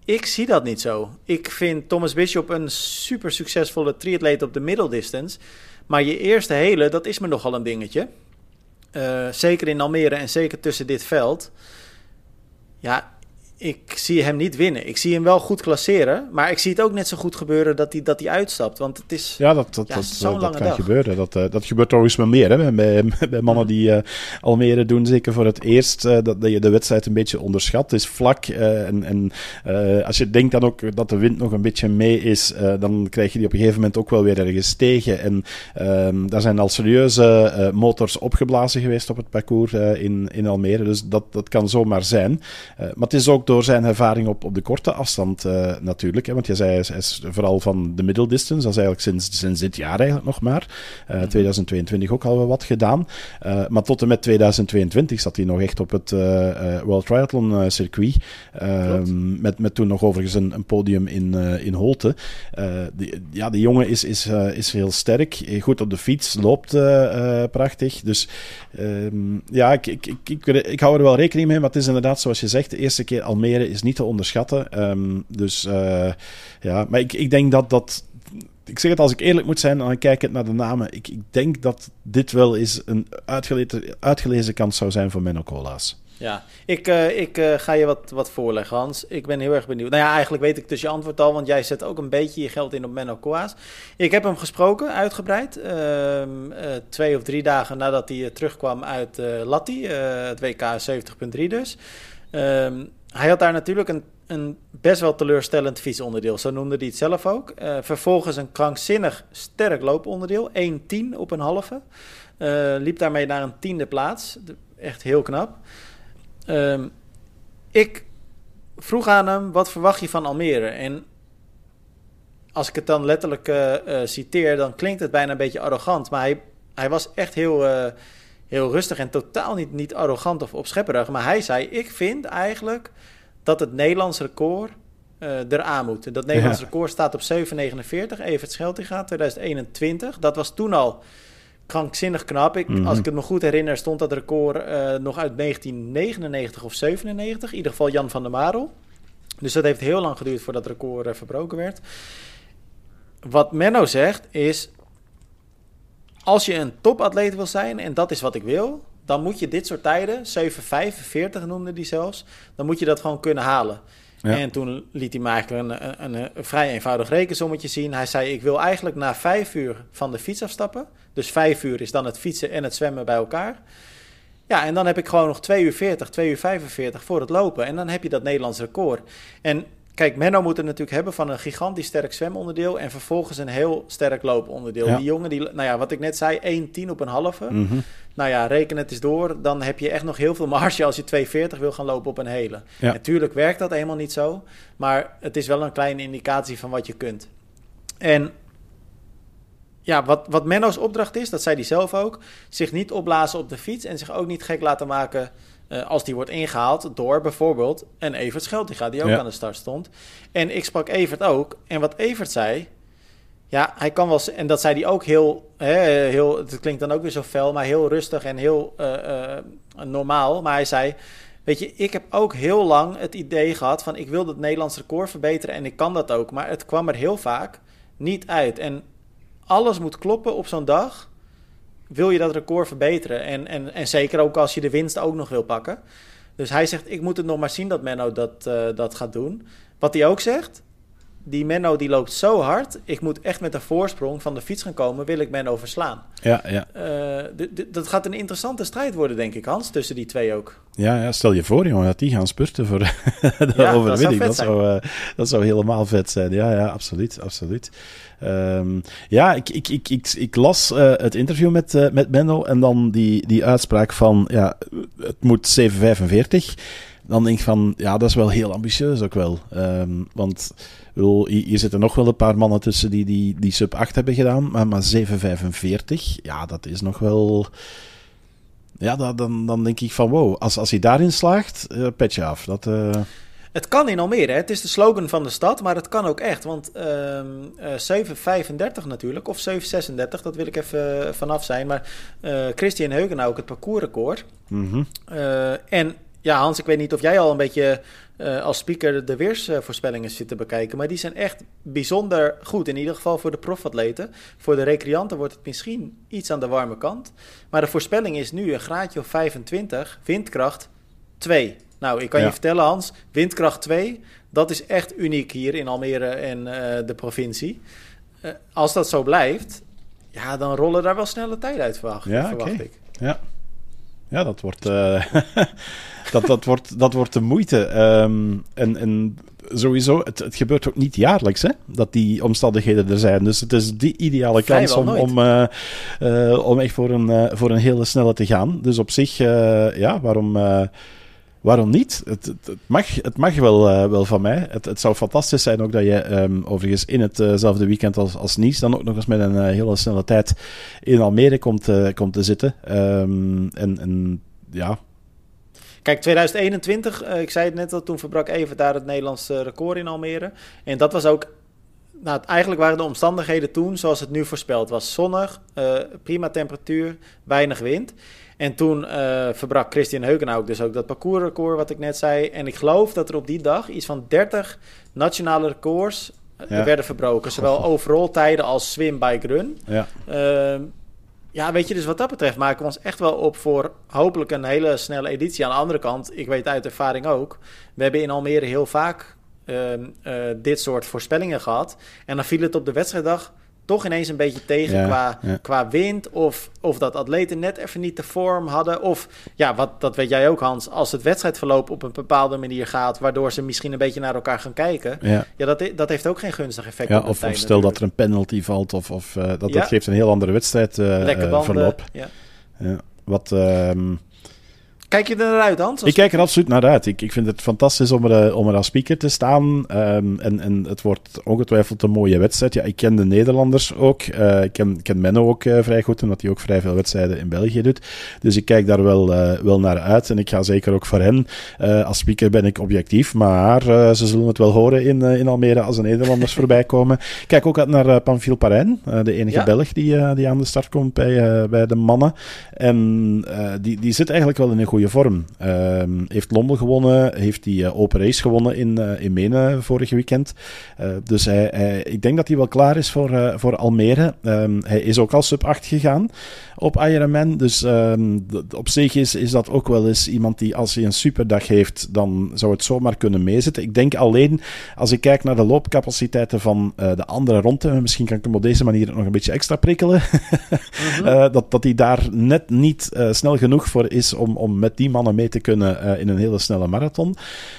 ik zie dat niet zo. Ik vind Thomas Bishop een super succesvolle triatleet op de middeldistance. Maar je eerste hele, dat is me nogal een dingetje. Uh, zeker in Almere en zeker tussen dit veld. Ja, ik zie hem niet winnen. Ik zie hem wel goed klasseren, maar ik zie het ook net zo goed gebeuren dat hij, dat hij uitstapt. Want het is. Ja, dat, dat, dat, dat kan gebeuren. Dat, uh, dat gebeurt trouwens wel meer hè, bij, bij mannen die uh, Almere doen. Zeker voor het eerst uh, dat, dat je de wedstrijd een beetje onderschat. Het is vlak. en en als je denkt dan ook dat de wind nog een beetje mee is, dan krijg je die op een gegeven moment ook wel weer ergens tegen. En ehm, daar zijn al serieuze motors opgeblazen geweest op het parcours in, in Almere. Dus dat, dat kan zomaar zijn. maar het is ook door zijn ervaring op, op de korte afstand uh, natuurlijk. Hè, want je zei, hij is, vooral van de middeldistance. Dat is eigenlijk sinds, sinds dit jaar eigenlijk nog maar. Uh, 2022 ook al wel wat gedaan. Uh, maar tot en met 2022 zat hij nog echt op het World Triathlon circuit. Ehm, met, met toen nog overigens een, een podium in, in Holte. Die, ja, die jongen is, is, is heel sterk. Goed op de fiets, loopt prachtig. Dus um, ja, ik, ik, ik, ik, ik hou er wel rekening mee. Maar het is inderdaad, zoals je zegt, de eerste keer al Almere is niet te onderschatten. Um, dus uh, ja, maar ik, ik denk dat dat. Ik zeg het als ik eerlijk moet zijn, dan kijk ik naar de namen. Ik, ik denk dat dit wel eens een uitgelezen, uitgelezen kans zou zijn voor Menno Cola's. Ja, ik, uh, ik uh, ga je wat, wat voorleggen, Hans. Ik ben heel erg benieuwd. Nou ja, eigenlijk weet ik dus je antwoord al, want jij zet ook een beetje je geld in op Menno Koas. Ik heb hem gesproken, uitgebreid. Uh, twee of drie dagen nadat hij terugkwam uit Latti, het WK 70.3 dus. Ehm, hij had daar natuurlijk een, best wel teleurstellend fietsonderdeel. Zo noemde hij het zelf ook. Uh, vervolgens een krankzinnig sterk looponderdeel. 1-10 op een halve. Uh, liep daarmee naar een tiende plaats. Echt heel knap. Uh, ik vroeg aan hem, wat verwacht je van Almere? En als ik het dan letterlijk uh, citeer, dan klinkt het bijna een beetje arrogant. Maar hij, hij was echt heel heel rustig en totaal niet, niet arrogant of opschepperig. Maar hij zei: Ik vind eigenlijk dat het Nederlands record uh, eraan moet. Dat Nederlands record staat op 7,49. Evert Scheltinga, 2021. Dat was toen al krankzinnig knap. Ik, mhm. Als ik het me goed herinner, stond dat record uh, nog uit 1999 of 97. In ieder geval Jan van der Marel. Dus dat heeft heel lang geduurd voordat het record uh, verbroken werd. Wat Menno zegt is als je een topatleet wil zijn, en dat is wat ik wil, dan moet je dit soort tijden, 7,45 noemde die zelfs, dan moet je dat gewoon kunnen halen. En toen liet hij me eigenlijk een, een, een, vrij eenvoudig rekensommetje zien. Hij zei: Ik wil eigenlijk na vijf uur van de fiets afstappen. Dus vijf uur is dan het fietsen en het zwemmen bij elkaar. Ja, en dan heb ik gewoon nog 2 uur 40, 2 uur 45 voor het lopen. En dan heb je dat Nederlands record. En Kijk, Menno moet het natuurlijk hebben van een gigantisch sterk zwemonderdeel en vervolgens een heel sterk looponderdeel. Die jongen, die, nou ja, wat ik net zei, 1-10 op een halve. Mm Nou ja, reken het eens door. Dan heb je echt nog heel veel marge als je 2,40 wil gaan lopen op een hele. Natuurlijk werkt dat helemaal niet zo, maar het is wel een kleine indicatie van wat je kunt. En ja, wat, wat Menno's opdracht is, dat zei hij zelf ook, zich niet opblazen op de fiets en zich ook niet gek laten maken uh, als die wordt ingehaald door bijvoorbeeld een Evert Scheltinga, die ook aan de start stond. En ik sprak Evert ook. En wat Evert zei, ja, hij kan wel... En dat zei hij ook heel... Hè, heel het klinkt dan ook weer zo fel, maar heel rustig en heel uh, uh, normaal. Maar hij zei... Weet je, ik heb ook heel lang het idee gehad van... ik wil het Nederlands record verbeteren en ik kan dat ook. Maar het kwam er heel vaak niet uit. En alles moet kloppen op zo'n dag wil je dat record verbeteren. En, en, en zeker ook als je de winst ook nog wil pakken. Dus hij zegt, ik moet het nog maar zien dat Menno dat, uh, dat gaat doen. Wat hij ook zegt, die Menno die loopt zo hard. Ik moet echt met een voorsprong van de fiets gaan komen. Wil ik Menno verslaan. Ja, ja. Uh, dat gaat een interessante strijd worden, denk ik, Hans. Tussen die twee ook. Ja, ja stel je voor, jongen, dat die gaan spurten voor de ja, overwinning. Dat zou, dat, zou, uh, dat zou helemaal vet zijn. Ja, ja, absoluut, absoluut. Um, ja, ik, ik, ik, ik, ik las uh, het interview met, met Menno en dan die, die uitspraak van ja, het moet 7,45. Dan denk ik van ja, dat is wel heel ambitieus ook wel. Um, want bedoel, hier zitten nog wel een paar mannen tussen die die, die sub 8 hebben gedaan, maar, maar 7,45, ja, dat is nog wel. Ja, dan, dan denk ik van wow, als, als hij daarin slaagt, uh, petje af. Dat, Het kan in Almere, hè? het is de slogan van de stad, maar het kan ook echt. Want ehm uh, 7.35 natuurlijk, of 7.36, dat wil ik even vanaf zijn. Maar uh, Christian Heugen ook het parcoursrecord. Uh, en ja, Hans, ik weet niet of jij al een beetje uh, als speaker de weersvoorspellingen zit te bekijken. Maar die zijn echt bijzonder goed. In ieder geval voor de profatleten. Voor de recreanten wordt het misschien iets aan de warme kant. Maar de voorspelling is nu een graadje of 25, windkracht 2. Nou, ik kan Ja. je vertellen, Hans, windkracht 2, dat is echt uniek hier in Almere en eh, de provincie. Eh, als dat zo blijft, ja, dan rollen daar wel snelle tijden uit, verwacht, Ja, verwacht ik. Ja, ja dat, wordt, eh, dat, dat, wordt, dat wordt de moeite. Ehm, en, en sowieso, het, het gebeurt ook niet jaarlijks hè, dat die omstandigheden er zijn. Dus het is die ideale kans om, om, eh, eh, om echt voor een, voor een hele snelle te gaan. Dus op zich, ja, waarom... eh, Waarom niet? Het, het, mag, het mag wel, eh, wel van mij. Het, het zou fantastisch zijn ook dat je ehm, overigens in hetzelfde weekend als, als Nice dan ook nog eens met een eh, hele snelle tijd in Almere komt, eh, komt te zitten. Ehm, en, en ja, Kijk, 2021, eh, ik zei het net al, toen verbrak even daar het Nederlandse record in Almere. En dat was ook, nou, eigenlijk waren de omstandigheden toen zoals het nu voorspeld was. Zonnig, eh, prima temperatuur, weinig wind. En toen eh, verbrak Christian Heugenhouk dus ook dat parcoursrecord wat ik net zei. En ik geloof dat er op die dag iets van 30 nationale records eh, Ja. werden verbroken. Zowel overall tijden als swim, bike, run. ja, Ehm, ja, weet je, dus wat dat betreft maken we ons echt wel op voor hopelijk een hele snelle editie. Aan de andere kant, ik weet uit ervaring ook, we hebben in Almere heel vaak ehm, eh, dit soort voorspellingen gehad. En dan viel het op de wedstrijddag toch ineens een beetje tegen Ja, qua, ja. qua wind. Of, of dat atleten net even niet de vorm hadden. Of ja, wat, dat weet jij ook Hans, als het wedstrijdverloop op een bepaalde manier gaat, waardoor ze misschien een beetje naar elkaar gaan kijken. ja. Ja, dat, dat heeft ook geen gunstig effect ja op of, tijd of stel dat er een penalty valt, of, of eh, dat, dat geeft een heel andere wedstrijd eh, eh, verloop. Ja. Ja. Wat, ehm, Kijk je er naar uit, Hans? Ik kijk er absoluut naar uit. Ik, ik vind het fantastisch om er, eh, om er als speaker te staan. Ehm, en, en het wordt ongetwijfeld een mooie wedstrijd. Ja, ik ken de Nederlanders ook. Eh, ik ken, ken Menno ook eh, vrij goed, omdat hij ook vrij veel wedstrijden in België doet. Dus ik kijk daar wel, wel naar uit. En ik ga zeker ook voor hen. als speaker ben ik objectief, maar ze zullen het wel horen in, in Almere als de Nederlanders voorbij komen. Ik Kijk ook uit naar Pamphile Parijn, de enige Ja. Belg die, die aan de start komt bij, bij de mannen. En die, die zit eigenlijk wel in een goede vorm. Ehm, heeft Lommel gewonnen, heeft die eh, Open Race gewonnen in, eh in Menen vorige weekend. Eh, dus hij, hij- ik denk dat hij wel klaar is voor, voor Almere. Ehm, hij is ook al sub 8 gegaan op Ironman. Dus ehm, op zich is, is dat ook wel eens iemand die als hij een superdag heeft, dan zou het zomaar kunnen meezitten. Ik denk alleen, als ik kijk naar de loopcapaciteiten van de andere ronde, misschien kan ik hem op deze manier nog een beetje extra prikkelen, Mhm. dat, dat hij daar net niet snel genoeg voor is om, om met die mannen mee te kunnen eh, in een hele snelle marathon.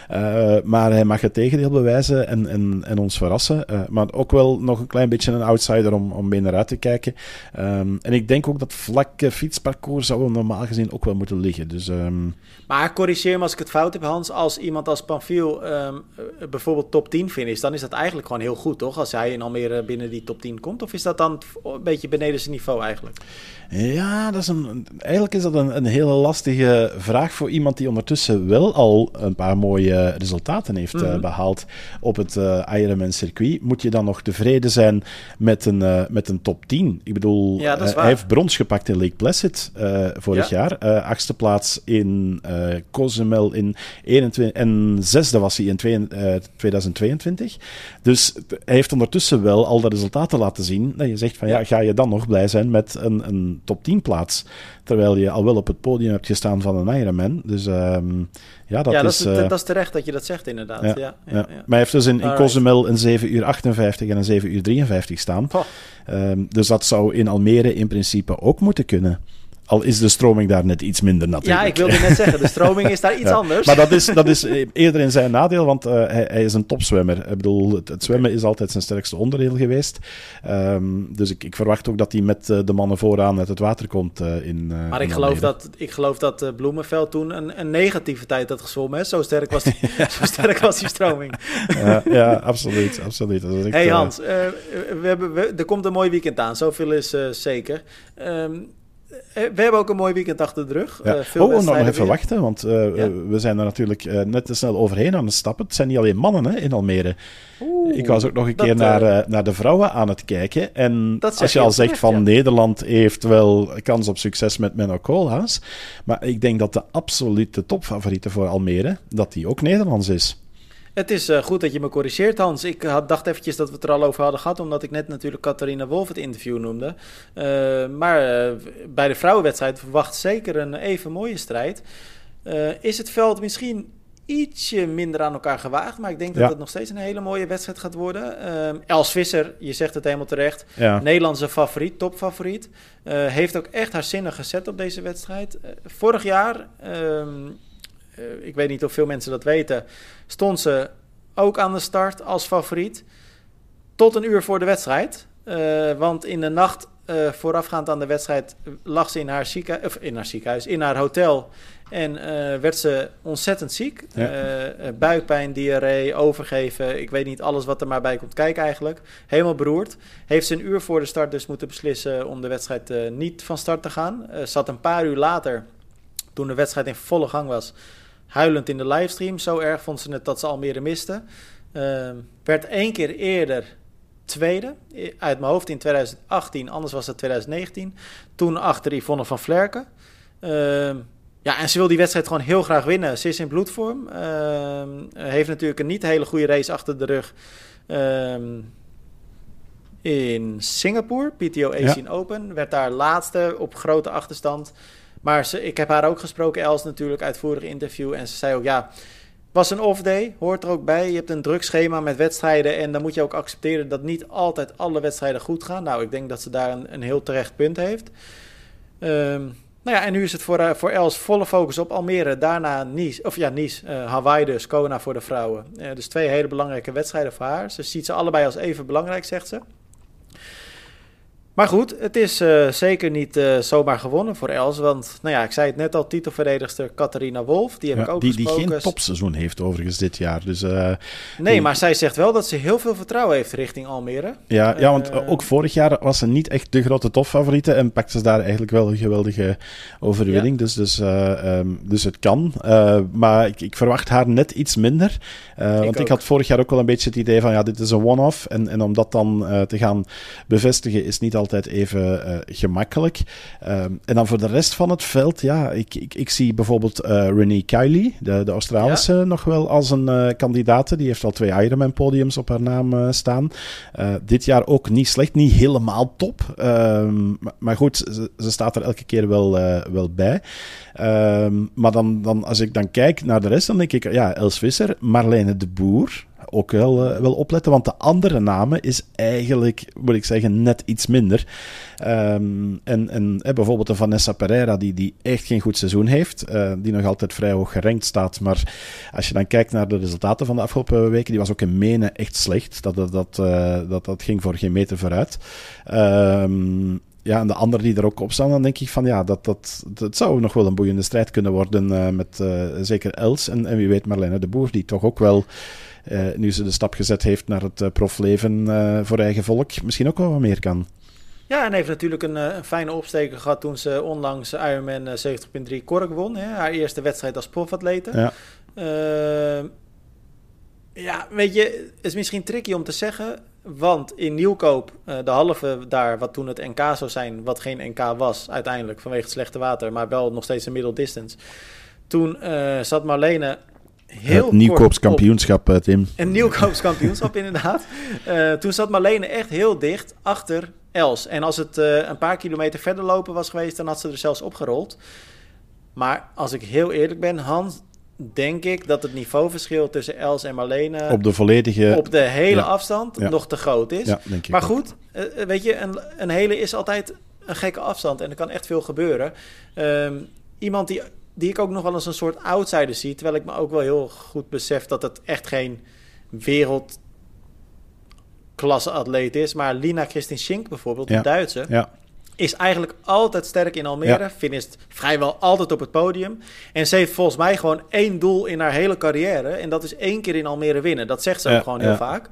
Eh, maar hij mag het tegendeel bewijzen en, en, en ons verrassen. Eh, maar ook wel nog een klein beetje een outsider om, om mee naar uit te kijken. Ehm, en ik denk ook dat vlakke fietsparcours zou hem normaal gezien ook wel moeten liggen. Dus ehm, Maar corrigeer me als ik het fout heb, Hans. Als iemand als Pamphile ehm, eh, bijvoorbeeld top 10 finish, dan is dat eigenlijk gewoon heel goed, toch? Als hij in Almere binnen die top 10 komt. Of is dat dan een beetje beneden zijn niveau eigenlijk? Ja, dat is een, eigenlijk is dat een, een hele lastige vraag voor iemand die ondertussen wel al een paar mooie resultaten heeft eh, Mhm. behaald op het eh Ironman circuit. Moet je dan nog tevreden zijn met een, eh, met een top 10? Ik bedoel, Ja, hij heeft brons gepakt in Lake Placid vorig Ja. jaar. Achtste plaats in Cozumel in 21, en zesde was hij in twee- eh, 2022. Dus hij heeft ondertussen wel al de resultaten laten zien. Dat je zegt van ja, Ja. ga je dan nog blij zijn met een, een top 10 plaats? Terwijl je al wel op het podium hebt gestaan van een Ironman. Dus ehm, ja, dat ja, dat is... is, eh, dat is terecht dat je dat zegt, inderdaad. Ja, ja. Maar hij heeft dus in, in. Cozumel een 7 uur 58 en een 7 uur 53 staan. Ehm, dus dat zou in Almere in principe ook moeten kunnen. Al is de stroming daar net iets minder natuurlijk. Ja, ik wilde net zeggen, de stroming is daar iets Ja, anders. Maar dat is, dat is eh, eerder in zijn nadeel, want eh, hij, hij is een topzwemmer. Ik bedoel, het, het zwemmen is altijd zijn sterkste onderdeel geweest. Ehm, dus ik, ik verwacht ook dat hij met eh, de mannen vooraan uit het water komt in Maar in ik geloof dat, ik geloof dat Bloemenveld toen een, een negatieve tijd had gezwommen. Hè? Zo, sterk was die, zo sterk was die stroming. Ja, ja, absoluut. absoluut. Echt, hey Hans, we hebben, we- er komt een mooi weekend aan. Zoveel is zeker. Ehm, we hebben ook een mooi weekend achter de rug. Ja. veel oh, nog wedstrijden even weer. wachten, want eh, Ja. we zijn er natuurlijk eh, net te snel overheen aan het stappen. Het zijn niet alleen mannen hè, in Almere. Oeh, Ik was ook nog een dat, keer naar, eh, eh, naar de vrouwen aan het kijken. En als je al zegt van ja. Nederland heeft wel kans op succes met Menno Koolhaas. Maar ik denk dat de absolute topfavoriete voor Almere, dat die ook Nederlands is. Het is eh, goed dat je me corrigeert, Hans. Ik had, dacht eventjes dat we het er al over hadden gehad, omdat ik net natuurlijk Catharina Wolf het interview noemde. Eh, maar eh, bij de vrouwenwedstrijd verwacht zeker een even mooie strijd. Eh, is het veld misschien ietsje minder aan elkaar gewaagd, maar ik denk dat Ja. het nog steeds een hele mooie wedstrijd gaat worden. Eh, Els Visser, je zegt het helemaal terecht, Ja, Nederlandse favoriet, topfavoriet. Eh, heeft ook echt haar zinnen gezet op deze wedstrijd. Eh, vorig jaar, ehm, eh, ik weet niet of veel mensen dat weten, stond ze ook aan de start als favoriet. Tot een uur voor de wedstrijd. Eh, want in de nacht eh, voorafgaand aan de wedstrijd lag ze in haar, zieke, of in haar ziekenhuis, in haar hotel. En eh, werd ze ontzettend ziek. Ja. Buikpijn, diarree, overgeven. Ik weet niet alles wat er maar bij komt kijken eigenlijk. Helemaal beroerd. Heeft ze een uur voor de start dus moeten beslissen om de wedstrijd niet van start te gaan. Zat een paar uur later, toen de wedstrijd in volle gang was, huilend in de livestream. Zo erg vond ze het dat ze Almere miste. Eh, werd één keer eerder tweede, uit mijn hoofd in 2018, anders was het 2019. Toen achter Yvonne van Vlerken. Ehm, ja, en ze wil die wedstrijd gewoon heel graag winnen. Ze is in bloedvorm. Ehm, heeft natuurlijk een niet hele goede race achter de rug. In Singapore, PTO Asian Open. Werd daar laatste op grote achterstand. Maar ze, ik heb haar ook gesproken, Els natuurlijk, uitvoerig interview. En ze zei ook, ja, was een off day, hoort er ook bij. Je hebt een druk schema met wedstrijden en dan moet je ook accepteren dat niet altijd alle wedstrijden goed gaan. Nou, ik denk dat ze daar een, een heel terecht punt heeft. Ehm, nou ja, en nu is het voor, eh, voor Els volle focus op Almere, daarna Nice, of ja, Nice, eh, Hawaii dus, Kona voor de vrouwen. Eh, dus twee hele belangrijke wedstrijden voor haar. Ze ziet ze allebei als even belangrijk, zegt ze. Maar goed, het is eh, zeker niet eh, zomaar gewonnen voor Els. Want, nou ja, ik zei het net al, titelverdedigster Catharina Wolf. Die heb Ja, ik ook die, die geen topseizoen heeft overigens dit jaar. Dus eh, Nee, die- maar zij zegt wel dat ze heel veel vertrouwen heeft richting Almere. Ja, ja, want ook vorig jaar was ze niet echt de grote topfavoriete en pakte ze daar eigenlijk wel een geweldige overwinning. Dus, dus, eh, ehm, dus het kan. Maar ik, ik verwacht haar net iets minder. Want ik had vorig jaar ook wel een beetje het idee van ja, dit is een one-off. En, en om dat dan te gaan bevestigen is niet altijd even eh, gemakkelijk. Ehm, en dan voor de rest van het veld, ja, ik, ik, ik zie bijvoorbeeld eh Renee Kiley, de, de Australische, nog wel als een eh kandidaat. Die heeft al twee Ironman-podiums op haar naam staan. Dit jaar ook niet slecht, niet helemaal top. Ehm, maar, maar goed, ze, ze staat er elke keer wel, wel bij. Ehm, maar dan, dan, als ik dan kijk naar de rest, dan denk ik, ja, Els Visser, Marlene de Boer. Ook wel, eh, wel opletten, want de andere namen is eigenlijk, moet ik zeggen, net iets minder. Ehm, en en bijvoorbeeld de Vanessa Pereira, die, die echt geen goed seizoen heeft, eh, die nog altijd vrij hoog gerankt staat. Maar als je dan kijkt naar de resultaten van de afgelopen weken, die was ook in Menen echt slecht. Dat, dat, dat, eh, dat, dat ging voor geen meter vooruit. Ehm, ja, en de anderen die er ook op staan, dan denk ik van ja, dat, dat, dat zou nog wel een boeiende strijd kunnen worden met zeker Els en, en wie weet Marlene de Boer, die toch ook wel, nu ze de stap gezet heeft naar het eh, profleven eh, voor eigen volk, misschien ook wel wat meer kan. Ja, en heeft natuurlijk een, eh, een fijne opsteker gehad toen ze onlangs Ironman eh, 70.3 Kork won. Hè? Haar eerste wedstrijd als profatlete. Ja. Ja, weet je, het is misschien tricky om te zeggen. Want in Nieuwkoop, eh, de halve daar, wat toen het NK zou zijn, wat geen NK was uiteindelijk vanwege het slechte water, maar wel nog steeds een middle distance. Toen eh, zat Marlene heel het Nieuwkoops kampioenschap, eh, Tim. een Nieuwkoops kampioenschap, inderdaad. Eh, toen zat Marlene echt heel dicht achter Els. En als het eh, een paar kilometer verder lopen was geweest, dan had ze er zelfs opgerold. Maar als ik heel eerlijk ben, Hans, denk ik dat het niveauverschil tussen Els en Marlene Op de volledige... op de hele ja. afstand Ja. nog te groot is. ja, denk ik Maar goed, weet je, een, een hele is altijd een gekke afstand en er kan echt veel gebeuren. Ehm, iemand die, die ik ook nog wel eens een soort outsider zie, terwijl ik me ook wel heel goed besef dat het echt geen wereldklasse atleet is. Maar Lina Christin Schink bijvoorbeeld, Ja. de Duitse, Ja, is eigenlijk altijd sterk in Almere. Ja. Finisht vrijwel altijd op het podium. En ze heeft volgens mij gewoon één doel in haar hele carrière. En dat is één keer in Almere winnen. Dat zegt ze ook gewoon heel vaak.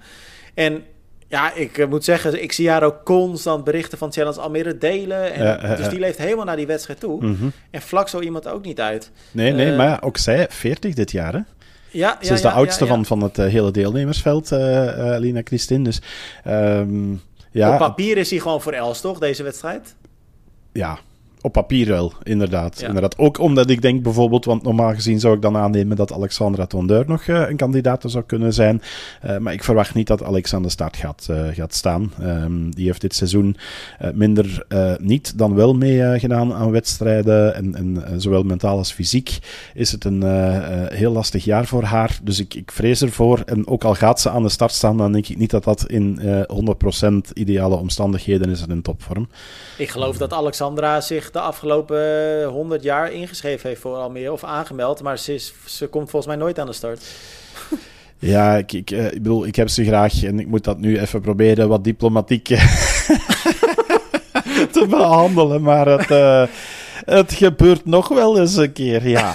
En ja, ik moet zeggen, ik zie haar ook constant berichten van Challenge Almere delen. En, Ja, dus ja. die leeft helemaal naar die wedstrijd toe. Mhm. En vlak zo iemand ook niet uit. Nee, nee, Eh, maar ook zij, 40 dit jaar, hè? Ja, Ze is de oudste. Van, van het eh, hele deelnemersveld, eh eh, Lina Christin. Dus ehm, ja, Op papier is hij gewoon voor Els, toch, deze wedstrijd? ja, op papier wel, inderdaad. Ja. inderdaad. Ook omdat ik denk bijvoorbeeld, want normaal gezien zou ik dan aannemen dat Alexandra Tondeur nog eh, een kandidaat zou kunnen zijn. Eh, maar ik verwacht niet dat Alex aan de start gaat, eh, gaat staan. Ehm, die heeft dit seizoen minder niet dan wel mee eh, gedaan aan wedstrijden. En, en zowel mentaal als fysiek is het een heel lastig jaar voor haar. Dus ik, ik vrees ervoor. En ook al gaat ze aan de start staan, dan denk ik niet dat dat in eh 100% ideale omstandigheden is en in topvorm. Ik geloof dat Alexandra zich de afgelopen 100 jaar ingeschreven heeft voor Almere of aangemeld. Maar ze, is, ze komt volgens mij nooit aan de start. Ja, ik, ik, eh, ik bedoel, ik heb ze graag en ik moet dat nu even proberen wat diplomatiek eh, te behandelen. Maar het, eh, het gebeurt nog wel eens een keer, ja.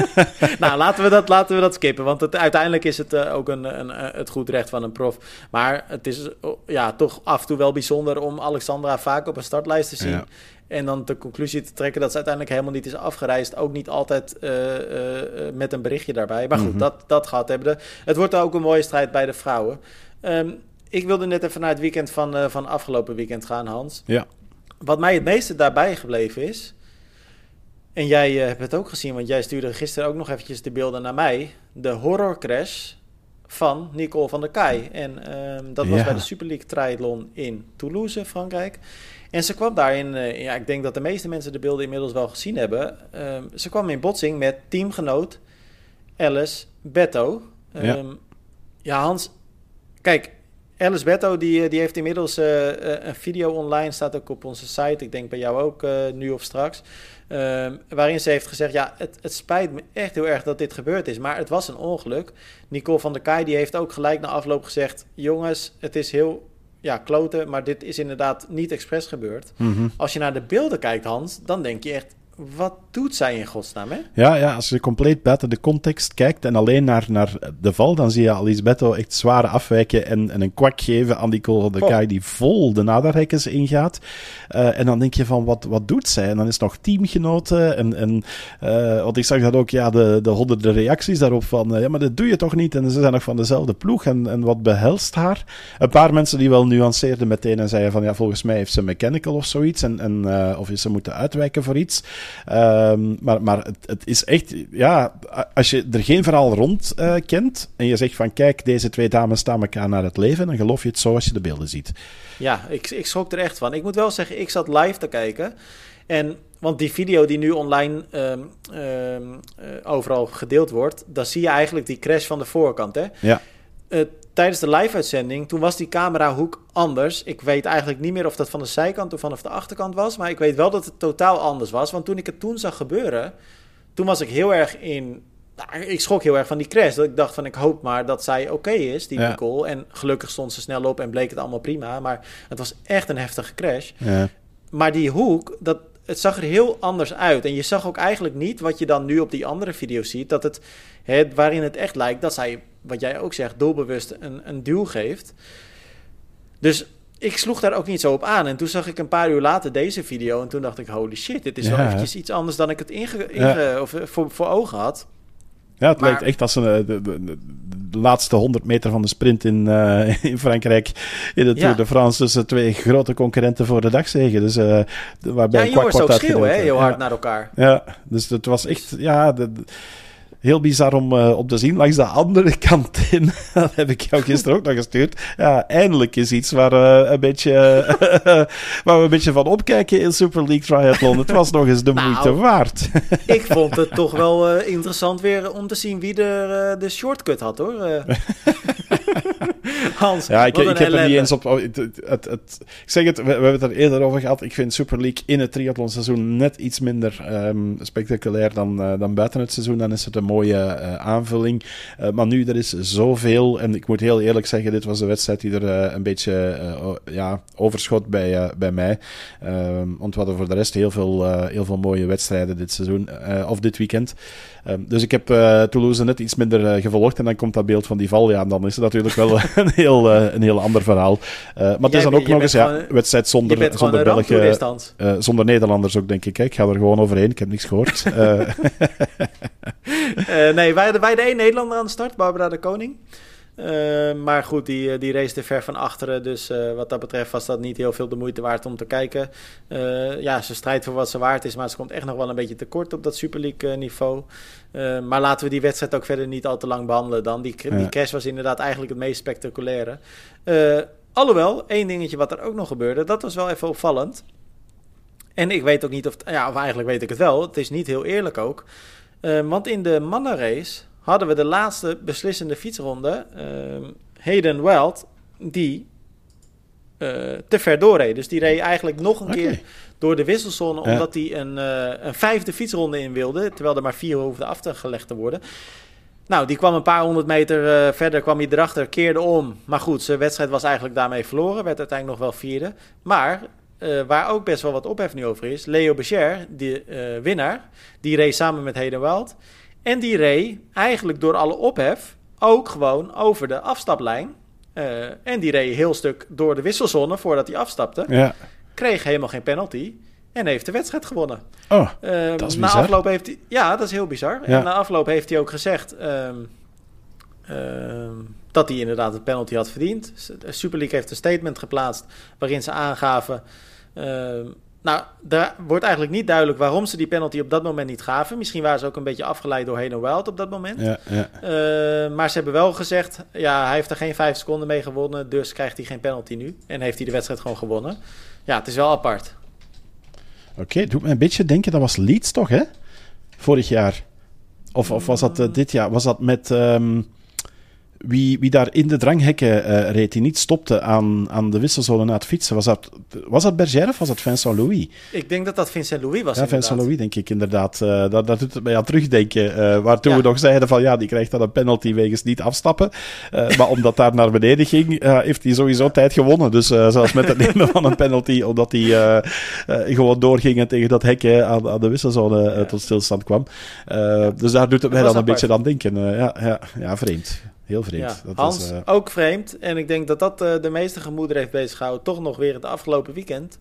nou, laten we dat, laten we dat skippen. Want het, uiteindelijk is het eh, ook een, een, eh, het goed recht van een prof. Maar het is oh, ja, toch af en toe wel bijzonder om Alexandra vaak op een startlijst te zien. Ja. En dan de conclusie te trekken dat ze uiteindelijk helemaal niet is afgereisd. Ook niet altijd eh, eh, eh, met een berichtje daarbij. Maar goed, Mhm. dat, dat gaat hebben. Het wordt ook een mooie strijd bij de vrouwen. Ehm, ik wilde net even naar het weekend van, van afgelopen weekend gaan, Hans. Ja. Wat mij het meeste daarbij gebleven is... En jij hebt het ook gezien, want jij stuurde gisteren ook nog eventjes de beelden naar mij. De horrorcrash van Nicole van der Kai. En ehm, dat was Ja. bij de Super League Triathlon in Toulouse, Frankrijk. En ze kwam daarin, eh, ja, ik denk dat de meeste mensen de beelden inmiddels wel gezien hebben. Ehm, ze kwam in botsing met teamgenoot Alice Betto. Ja. Ehm, ja, Hans, kijk, Alice Betto die, eh, die heeft inmiddels eh, een video online, staat ook op onze site. Ik denk bij jou ook, nu of straks. Ehm, waarin ze heeft gezegd, ja, het, het spijt me echt heel erg dat dit gebeurd is, maar het was een ongeluk. Nicole van der Kai die heeft ook gelijk na afloop gezegd, jongens, het is heel ja, kloten, maar dit is inderdaad niet expres gebeurd. Mhm. Als je naar de beelden kijkt, Hans, dan denk je echt, wat doet zij in godsnaam, hè? Ja, ja, als je compleet buiten de context kijkt en alleen naar, naar de val, dan zie je Alisbetto echt zwaar afwijken en, en een kwak geven aan die Cole de. Kai die vol de naderhekkens ingaat. Eh, en dan denk je van, wat, wat doet zij? En dan is het nog teamgenoten en, en eh, want ik zag dat ook, ja, de, de honderden reacties daarop van, eh, ja, maar dat doe je toch niet? En ze zijn nog van dezelfde ploeg en, en wat behelst haar? Een paar mensen die wel nuanceerden meteen en zeiden van, ja, volgens mij heeft ze mechanical of zoiets en, en of is ze moeten uitwijken voor iets. Ehm, maar maar het, het is echt, ja, als je er geen verhaal rond eh, kent en je zegt van kijk, deze twee dames staan elkaar naar het leven, dan geloof je het zo als je de beelden ziet. Ja, ik, ik schrok er echt van. Ik moet wel zeggen, ik zat live te kijken. En, want die video die nu online ehm, ehm, eh, overal gedeeld wordt, dan zie je eigenlijk die crash van de voorkant. Hè? Ja. Eh, tijdens de live-uitzending, toen was die camerahoek anders. Ik weet eigenlijk niet meer of dat van de zijkant of vanaf de achterkant was. Maar ik weet wel dat het totaal anders was. Want toen ik het toen zag gebeuren, toen was ik heel erg in... Nou, ik schrok heel erg van die crash. Dat ik dacht van, ik hoop maar dat zij oké is, die Ja. Nicole. En gelukkig stond ze snel op en bleek het allemaal prima. Maar het was echt een heftige crash. Ja. Maar die hoek, dat, het zag er heel anders uit. En je zag ook eigenlijk niet wat je dan nu op die andere video ziet. Dat het, hè, waarin het echt lijkt dat zij, wat jij ook zegt, doelbewust een, een duw geeft. Dus ik sloeg daar ook niet zo op aan. En toen zag ik een paar uur later deze video. En toen dacht ik, holy shit, dit is wel eventjes iets anders dan ik het inge, inge- of, eh, voor, voor ogen had. Ja, het Maar- lijkt echt als een, eh, de, de, de- de laatste 100 meter van de sprint in, eh, in Frankrijk in de Tour Ja. de France tussen twee grote concurrenten voor de dagzegen. Dus, eh, de- waarbij Ja, ze ook schreeuwen, heel hard naar elkaar. Ja, dus het was echt ja, heel bizar om op te zien. Langs de andere kant in, dat heb ik jou gisteren ook nog gestuurd. Ja, eindelijk is iets waar, eh, een beetje, waar we een beetje van opkijken in Super League Triathlon. Het was nog eens de Nou. moeite waard. Ik vond het toch wel eh, interessant weer om te zien wie er de shortcut had, hoor. Hans, Ja, ik, ik heb er niet eens op. oh, Het, het, ik zeg het, we, we hebben het er eerder over gehad. Ik vind Super League in het triathlonseizoen net iets minder ehm, spectaculair dan, eh, dan buiten het seizoen. Dan is het een mooie eh, aanvulling. Eh, maar nu, er is zoveel. En ik moet heel eerlijk zeggen, dit was de wedstrijd die er een beetje ja, overschot bij, bij mij. Ehm, want we hadden voor de rest heel veel, heel veel mooie wedstrijden dit seizoen. of dit weekend. Ehm, dus ik heb Toulouse net iets minder gevolgd. En dan komt dat beeld van die val. Ja, dan is het natuurlijk wel heel, een, heel, uh, een heel ander verhaal. Uh, maar het is dan ook nog eens ja, wedstrijd zonder, zonder Belgen, uh, zonder Nederlanders ook, denk ik. Hè. Ik ga er gewoon overheen, ik heb niks gehoord. nee, wij, wij de één Nederlander aan de start, Barbara de Koning. Uh, maar goed, die, die race te ver van achteren. Dus uh, wat dat betreft was dat niet heel veel de moeite waard om te kijken. Uh, ja, ze strijdt voor wat ze waard is. Maar ze komt echt nog wel een beetje tekort op dat Super League niveau. maar laten we die wedstrijd ook verder niet al te lang behandelen dan. Die, die crash was inderdaad eigenlijk het meest spectaculaire. alhoewel, één dingetje wat er ook nog gebeurde. Dat was wel even opvallend. En ik weet ook niet of... Ja, of eigenlijk weet ik het wel. Het is niet heel eerlijk ook. want in de mannenrace hadden we de laatste beslissende fietsronde. Uh, Hayden Weld, die uh, te ver doorreed. Dus die reed eigenlijk nog een keer door de wisselzone, omdat hij een, uh, een vijfde fietsronde in wilde. Terwijl er maar vier hoefden af te gelegd te worden. Nou, die kwam een paar honderd meter uh, verder, kwam hij erachter, keerde om. Maar goed, zijn wedstrijd was eigenlijk daarmee verloren. Werd uiteindelijk nog wel vierde. Maar uh, waar ook best wel wat ophef nu over is. Leo Becher, de uh, winnaar, die reed samen met Hayden Wild. En die reed eigenlijk door alle ophef ook gewoon over de afstaplijn. Uh, en die reed heel stuk door de wisselzone voordat hij afstapte. Ja. Kreeg helemaal geen penalty. En heeft de wedstrijd gewonnen. Oh, uh, dat is na afloop heeft hij, Ja, dat is heel bizar. Ja. En na afloop heeft hij ook gezegd... Um, dat hij inderdaad het penalty had verdiend. De Super League heeft een statement geplaatst... waarin ze aangaven... Nou, daar wordt eigenlijk niet duidelijk waarom ze die penalty op dat moment niet gaven. Misschien waren ze ook een beetje afgeleid door Heno Wild op dat moment. Ja, ja. Uh, maar ze hebben wel gezegd, ja, hij heeft er geen vijf seconden mee gewonnen, dus krijgt hij geen penalty nu. En heeft hij de wedstrijd gewoon gewonnen. Ja, het is wel apart. Oké, okay, doet me een beetje denken, dat was Leeds toch, hè? Vorig jaar. Of, of was dat uh, dit jaar? Was dat met... Um wie, wie daar in de dranghekken uh, reed, die niet stopte aan, aan de wisselzone na het fietsen, was dat, was dat Berger of was dat Vincent Louis? Ik denk dat dat Vincent Louis was. Ja, Vincent Louis, denk ik inderdaad. Uh, dat, dat doet het mij aan terugdenken. Uh, waartoe we nog zeiden van ja, die krijgt dan een penalty wegens niet afstappen. maar omdat daar naar beneden ging, heeft hij sowieso tijd gewonnen. Dus zelfs met het nemen van een penalty, omdat hij gewoon doorging en tegen dat hekje aan, aan de wisselzone ja. tot stilstand kwam. dus daar doet het mij dan een beetje aan denken. ja, ja, ja, vreemd. Heel vreemd. Ja, dat Hans, uh... ook vreemd. En ik denk dat dat uh, de meeste gemoeder heeft bezighouden. Toch nog weer het afgelopen weekend.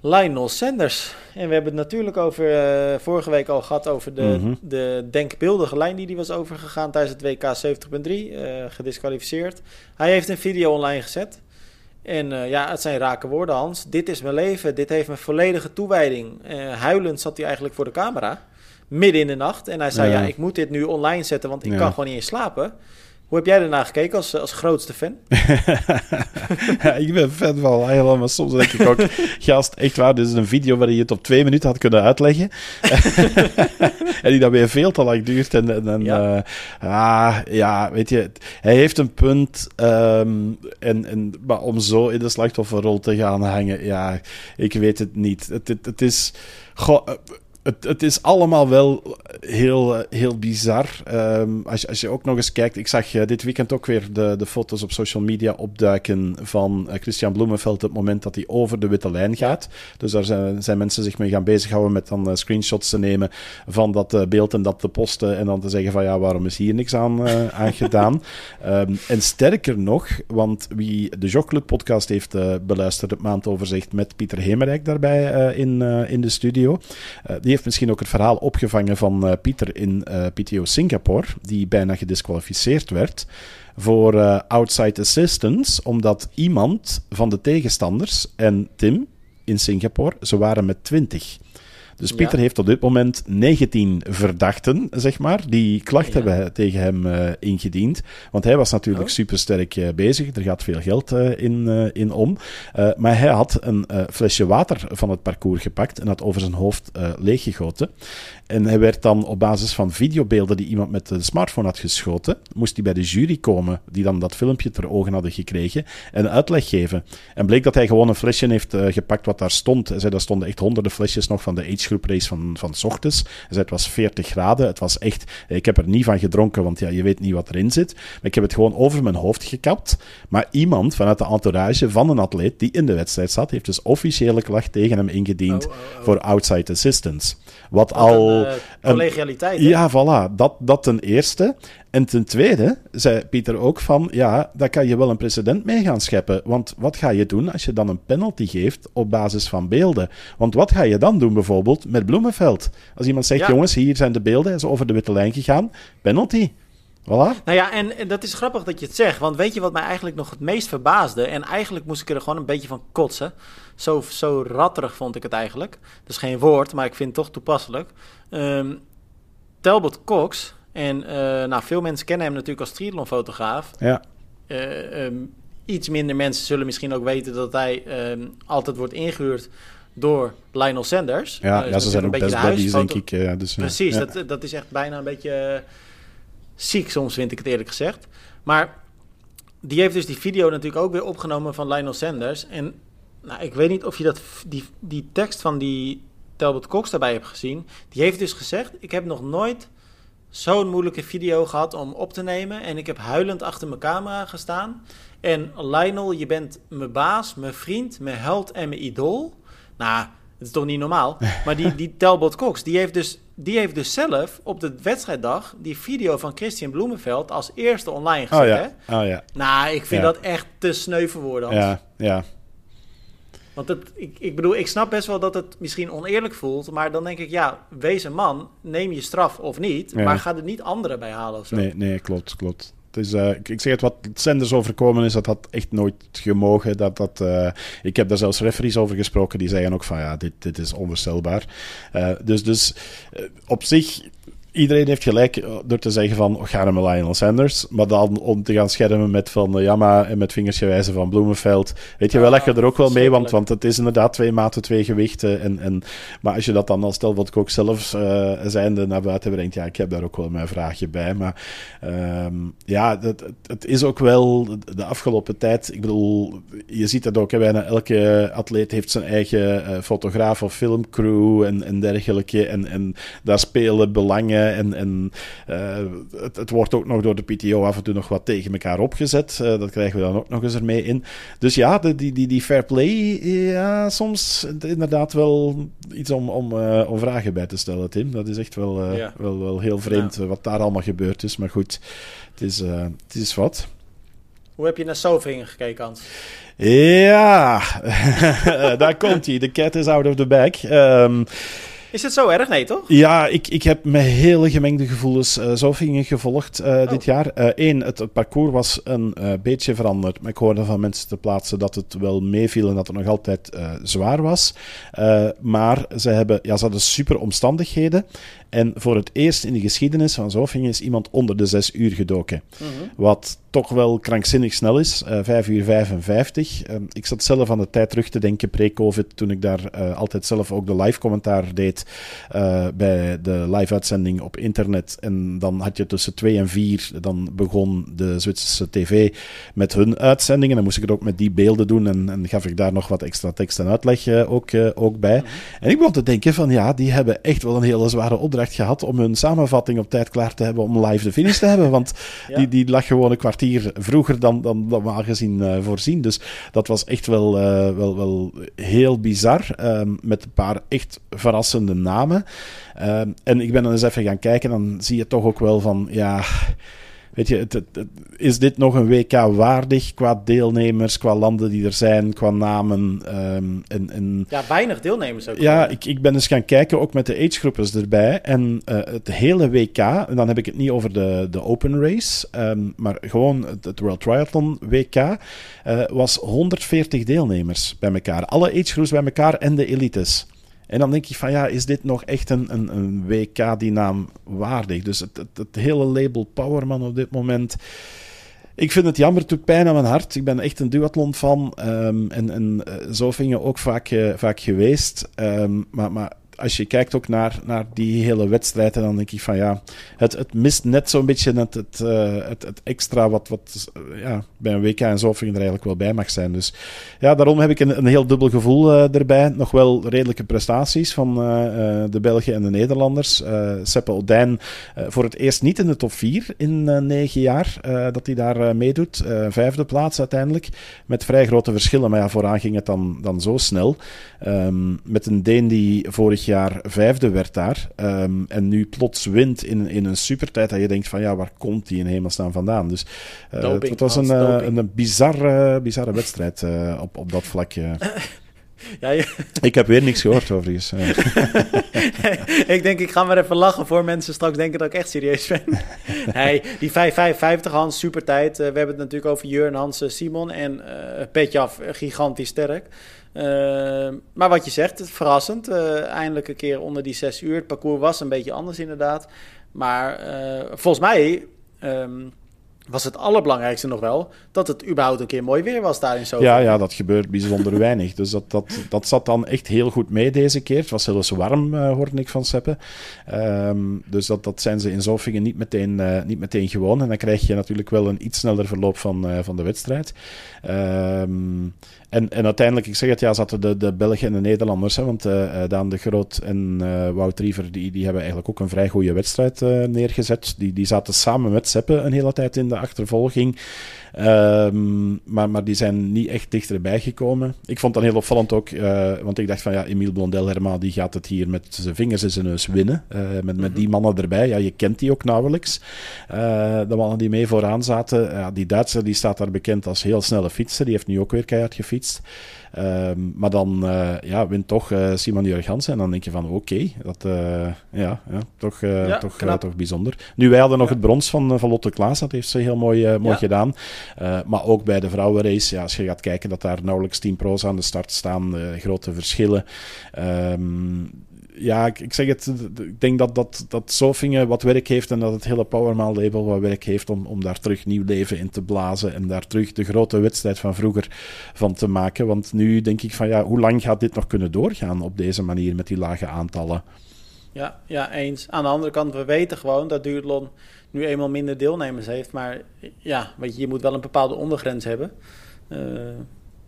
Lionel Sanders. En we hebben het natuurlijk over, uh, vorige week al gehad over de, mm -hmm. de denkbeeldige lijn die die was overgegaan tijdens het WK 70.3. gedisqualificeerd. Hij heeft een video online gezet. En ja, het zijn rake woorden, Hans. Dit is mijn leven. Dit heeft mijn volledige toewijding. huilend zat hij eigenlijk voor de camera midden in de nacht. En hij zei, ja, ik moet dit nu online zetten, want ik kan gewoon niet eens slapen. Hoe heb jij ernaar gekeken als, als grootste fan? ja, ik ben fan van helemaal, maar soms denk ik ook, gast, echt waar, dit is een video waar je het op twee minuten had kunnen uitleggen. en die dan weer veel te lang duurt. En, en, ja. Uh, ah, ja, weet je, hij heeft een punt. Um, en, en, maar om zo in de slachtofferrol te gaan hangen, ja, ik weet het niet. Het, het, het is... Goh, het, het is allemaal wel heel, heel bizar. Um, als, als je ook nog eens kijkt, ik zag uh, dit weekend ook weer de, de foto's op social media opduiken van uh, Christian Bloemenveld. Het moment dat hij over de witte lijn gaat. Dus daar zijn, zijn mensen zich mee gaan bezighouden met dan screenshots te nemen van dat beeld en dat te posten. En dan te zeggen van ja, waarom is hier niks aan, aan gedaan? Um, en sterker nog, want wie de Jogclub podcast heeft beluisterd, het maandoverzicht met Pieter Hemerijk daarbij in, in de studio. die heeft misschien ook het verhaal opgevangen van uh, Pieter in uh, PTO Singapore, die bijna gedisqualificeerd werd voor uh, outside assistance, omdat iemand van de tegenstanders en Tim in Singapore, ze waren met 20. Dus Pieter heeft op dit moment 19 verdachten, zeg maar, die klacht ja. hebben tegen hem uh, ingediend. Want hij was natuurlijk oh. supersterk uh, bezig. Er gaat veel geld uh, in, in om. maar hij had een flesje water van het parcours gepakt en had over zijn hoofd leeggegoten. En hij werd dan op basis van videobeelden die iemand met de smartphone had geschoten, moest hij bij de jury komen, die dan dat filmpje ter ogen hadden gekregen, en uitleg geven. En bleek dat hij gewoon een flesje heeft gepakt wat daar stond. Hij zei, daar stonden echt honderden flesjes nog van de age group race van, van s ochtends. zei, het was 40 graden. Het was echt... Ik heb er niet van gedronken, want ja, je weet niet wat erin zit. Maar ik heb het gewoon over mijn hoofd gekapt. Maar iemand vanuit de entourage van een atleet die in de wedstrijd zat, heeft dus officiële klacht tegen hem ingediend oh, oh, oh. voor outside assistance. Wat, wat al... Een, uh, collegialiteit. ja, voilà. Dat, dat ten eerste. En ten tweede zei Pieter ook van, ja, daar kan je wel een precedent mee gaan scheppen. Want wat ga je doen als je dan een penalty geeft op basis van beelden? Want wat ga je dan doen bijvoorbeeld met Bloemenveld? Als iemand zegt, jongens, hier zijn de beelden, hij is over de witte lijn gegaan, penalty. Voilà. Nou ja, en, dat is grappig dat je het zegt. Want weet je wat mij eigenlijk nog het meest verbaasde? En eigenlijk moest ik er gewoon een beetje van kotsen. Zo, zo ratterig vond ik het eigenlijk. Dat is geen woord, maar ik vind het toch toepasselijk. Um, Talbot Cox, en uh, nou, veel mensen kennen hem natuurlijk als triathlonfotograaf. Ja. Uh, um, iets minder mensen zullen misschien ook weten dat hij um, altijd wordt ingehuurd door Lionel Sanders. Ja, uh, ja ze zijn ook best buddies, denk ik. Ja, dus, Precies, ja. dat, dat is echt bijna een beetje ziek soms, vind ik het eerlijk gezegd. Maar die heeft dus die video natuurlijk ook weer opgenomen van Lionel Sanders. En nou, ik weet niet of je dat, die, die tekst van die Talbot Cox daarbij hebt gezien. Die heeft dus gezegd, ik heb nog nooit zo'n moeilijke video gehad om op te nemen. En ik heb huilend achter mijn camera gestaan. En Lionel, je bent mijn baas, mijn vriend, mijn held en mijn idool. Nou, het is toch niet normaal? Maar die, die Talbot Cox, die heeft, dus, die heeft dus zelf op de wedstrijddag... die video van Christian Bloemenveld als eerste online gezet. Oh ja, hè? oh ja. Nou, ik vind dat echt te sneu voor woorden. Ja, ja. Want het, ik, ik bedoel, ik snap best wel dat het misschien oneerlijk voelt. Maar dan denk ik, ja, wees een man. Neem je straf of niet. Maar ga er niet anderen bij halen of zo. Nee, nee, klopt, klopt. Dus, uh, ik, zeg het, wat Sanders overkomen is, dat had echt nooit gemogen. Dat, dat, uh, ik heb daar zelfs referees over gesproken, die zeiden ook van ja, dit, dit is onvoorstelbaar. Uh, dus dus op zich iedereen heeft gelijk eh, door te zeggen van, ga naar Lionel Sanders. Maar dan om te gaan schermen met van, ja, maar en met vingersgewijzen van Bloemenveld. Weet je wel, leg je er ook wel mee, want, want het is inderdaad twee maten, twee gewichten. En, en, maar als je dat dan als stel wat ook zelf uh, zijnde naar buiten brengt, ja, ik heb daar ook wel mijn vraagje bij. Maar um, ja, het, het is ook wel de afgelopen tijd, ik bedoel, je ziet dat ook, hè, bijna elke atleet heeft zijn eigen fotograaf of filmcrew en, en dergelijke. En, en daar spelen belangen en, en uh, het, het, wordt ook nog door de PTO af en toe nog wat tegen elkaar opgezet. Uh, dat krijgen we dan ook nog eens ermee in. Dus ja, de, die, die, die fair play, ja, soms inderdaad wel iets om, om, uh, om vragen bij te stellen, Tim. Dat is echt wel, ja. wel, wel heel vreemd ja. wat daar allemaal gebeurd is. Maar goed, het is, het is wat. Hoe heb je naar Sovingen gekeken, Hans? Ja, daar komt hij. De cat is out of the bag. Um, is het zo erg? Nee, toch? Ja, ik, ik heb met hele gemengde gevoelens uh, gevolgd uh, oh. dit jaar. Eén, uh, het, het, parcours was een beetje veranderd. Maar ik hoorde van mensen te plaatsen dat het wel meeviel en dat het nog altijd zwaar was. maar ze, hebben, ja, ze hadden super omstandigheden. En voor het eerst in de geschiedenis van Zofingen is iemand onder de zes uur gedoken. Mm -hmm. Wat toch wel krankzinnig snel is. Uh, 5 uur 55. Uh, ik zat zelf aan de tijd terug te denken pre-COVID, toen ik daar uh, altijd zelf ook de live commentaar deed uh, bij de live uitzending op internet. En dan had je tussen 2 en 4, dan begon de Zwitserse tv met hun uitzendingen. Dan moest ik het ook met die beelden doen en, en gaf ik daar nog wat extra tekst en uitleg ook, ook bij. Mm -hmm. En ik begon te denken van ja, die hebben echt wel een hele zware opdracht gehad om hun samenvatting op tijd klaar te hebben om live de finish te hebben. Want ja. die, die lag gewoon een kwartier vroeger dan, dan normaal gezien uh, voorzien. Dus dat was echt wel, uh, wel, wel heel bizar. Um, met een paar echt verrassende namen. Um, en ik ben dan eens even gaan kijken. Dan zie je toch ook wel van ja. Weet je, het, het, het, is dit nog een WK waardig qua deelnemers, qua landen die er zijn, qua namen? Um, en, en, ja, weinig deelnemers ook. Ja, ik, ik ben eens gaan kijken, ook met de agegroepers erbij. En uh, het hele WK, en dan heb ik het niet over de, de open race, um, maar gewoon het, het World Triathlon WK, uh, was 140 deelnemers bij elkaar. Alle agegroeps bij elkaar en de elites. En dan denk ik van ja, is dit nog echt een, een, een WK die waardig? Dus het, het, hele label Powerman op dit moment. Ik vind het jammer, het doet pijn aan mijn hart. Ik ben echt een duathlon fan. Um, en, en uh, zo vingen ook vaak, uh, vaak geweest. Um, maar, maar als je kijkt ook naar, naar die hele wedstrijd, dan denk ik van ja, het, het mist net zo'n beetje het, het, uh, het, het, extra wat, wat uh, ja, bij een WK en Zofingen er eigenlijk wel bij mag zijn. Dus ja, daarom heb ik een, een heel dubbel gevoel uh, erbij. Nog wel redelijke prestaties van de Belgen en de Nederlanders. Seppe Odijn voor het eerst niet in de top 4 in negen jaar dat hij daar meedoet. vijfde plaats uiteindelijk, met vrij grote verschillen. Maar ja, vooraan ging het dan, dan zo snel. Um, met een Deen die vorig jaar vijfde werd daar. Ehm, en nu plots wint in, in een supertijd. Dat je denkt van ja, waar komt die in hemelsnaam vandaan? Dus uh, het, was een, een, een bizarre, bizarre wedstrijd op, op dat vlakje. Ja, Ik heb weer niks gehoord overigens. ik denk, ik ga maar even lachen voor mensen straks denken dat ik echt serieus ben. hey, die 5,55 Hans, super tijd. We hebben het natuurlijk over Jurn, Hans, Simon en uh, Petjaf, gigantisch sterk. Uh, maar wat je zegt, verrassend. eindelijk een keer onder die 6 uur. Het parcours was een beetje anders inderdaad. Maar volgens mij... Um, was het allerbelangrijkste nog wel dat het überhaupt een keer mooi weer was daar in Zofingen. Ja, ja, dat gebeurt bijzonder weinig. Dus dat, dat, dat zat dan echt heel goed mee deze keer. Het was zelfs warm, uh, hoorde ik van Seppe. Um, dus dat, dat zijn ze in Zofingen niet meteen, niet meteen gewoon. En dan krijg je natuurlijk wel een iets sneller verloop van, van de wedstrijd. Um, en, en uiteindelijk, ik zeg het, ja, zaten de, de Belgen en de Nederlanders. Hè, want uh, Daan de Groot en uh, Wout Riever, die, die hebben eigenlijk ook een vrij goede wedstrijd uh, neergezet. Die, die zaten samen met Seppe een hele tijd in de achtervolging. Um, maar, maar die zijn niet echt dichterbij gekomen. Ik vond dat heel opvallend ook, want ik dacht van ja, Emile Blondel Herma die gaat het hier met zijn vingers in zijn neus winnen. Met, met die mannen erbij. Ja, je kent die ook nauwelijks. De mannen die mee vooraan zaten. Ja, die Duitser die staat daar bekend als heel snelle fietser. Die heeft nu ook weer keihard gefietst. Um, maar dan uh, ja, wint toch uh, Simon Jurgensen. En dan denk je van oké, okay, dat uh, ja, ja, toch, ja, toch, toch bijzonder. Nu, wij hadden nog het brons van, van Lotte Klaas. Dat heeft ze heel mooi, mooi gedaan. maar ook bij de vrouwenrace, ja, als je gaat kijken dat daar nauwelijks 10 pro's aan de start staan, grote verschillen. Um, ja, ik, zeg het, ik denk dat, dat, dat Zofingen wat werk heeft en dat het hele Powermaal label wat werk heeft om, om daar terug nieuw leven in te blazen en daar terug de grote wedstrijd van vroeger van te maken. Want nu denk ik van ja, hoe lang gaat dit nog kunnen doorgaan op deze manier met die lage aantallen? Ja, ja, eens. Aan de andere kant, we weten gewoon dat Duurlon nu eenmaal minder deelnemers heeft. Maar ja, weet je, je moet wel een bepaalde ondergrens hebben. Uh,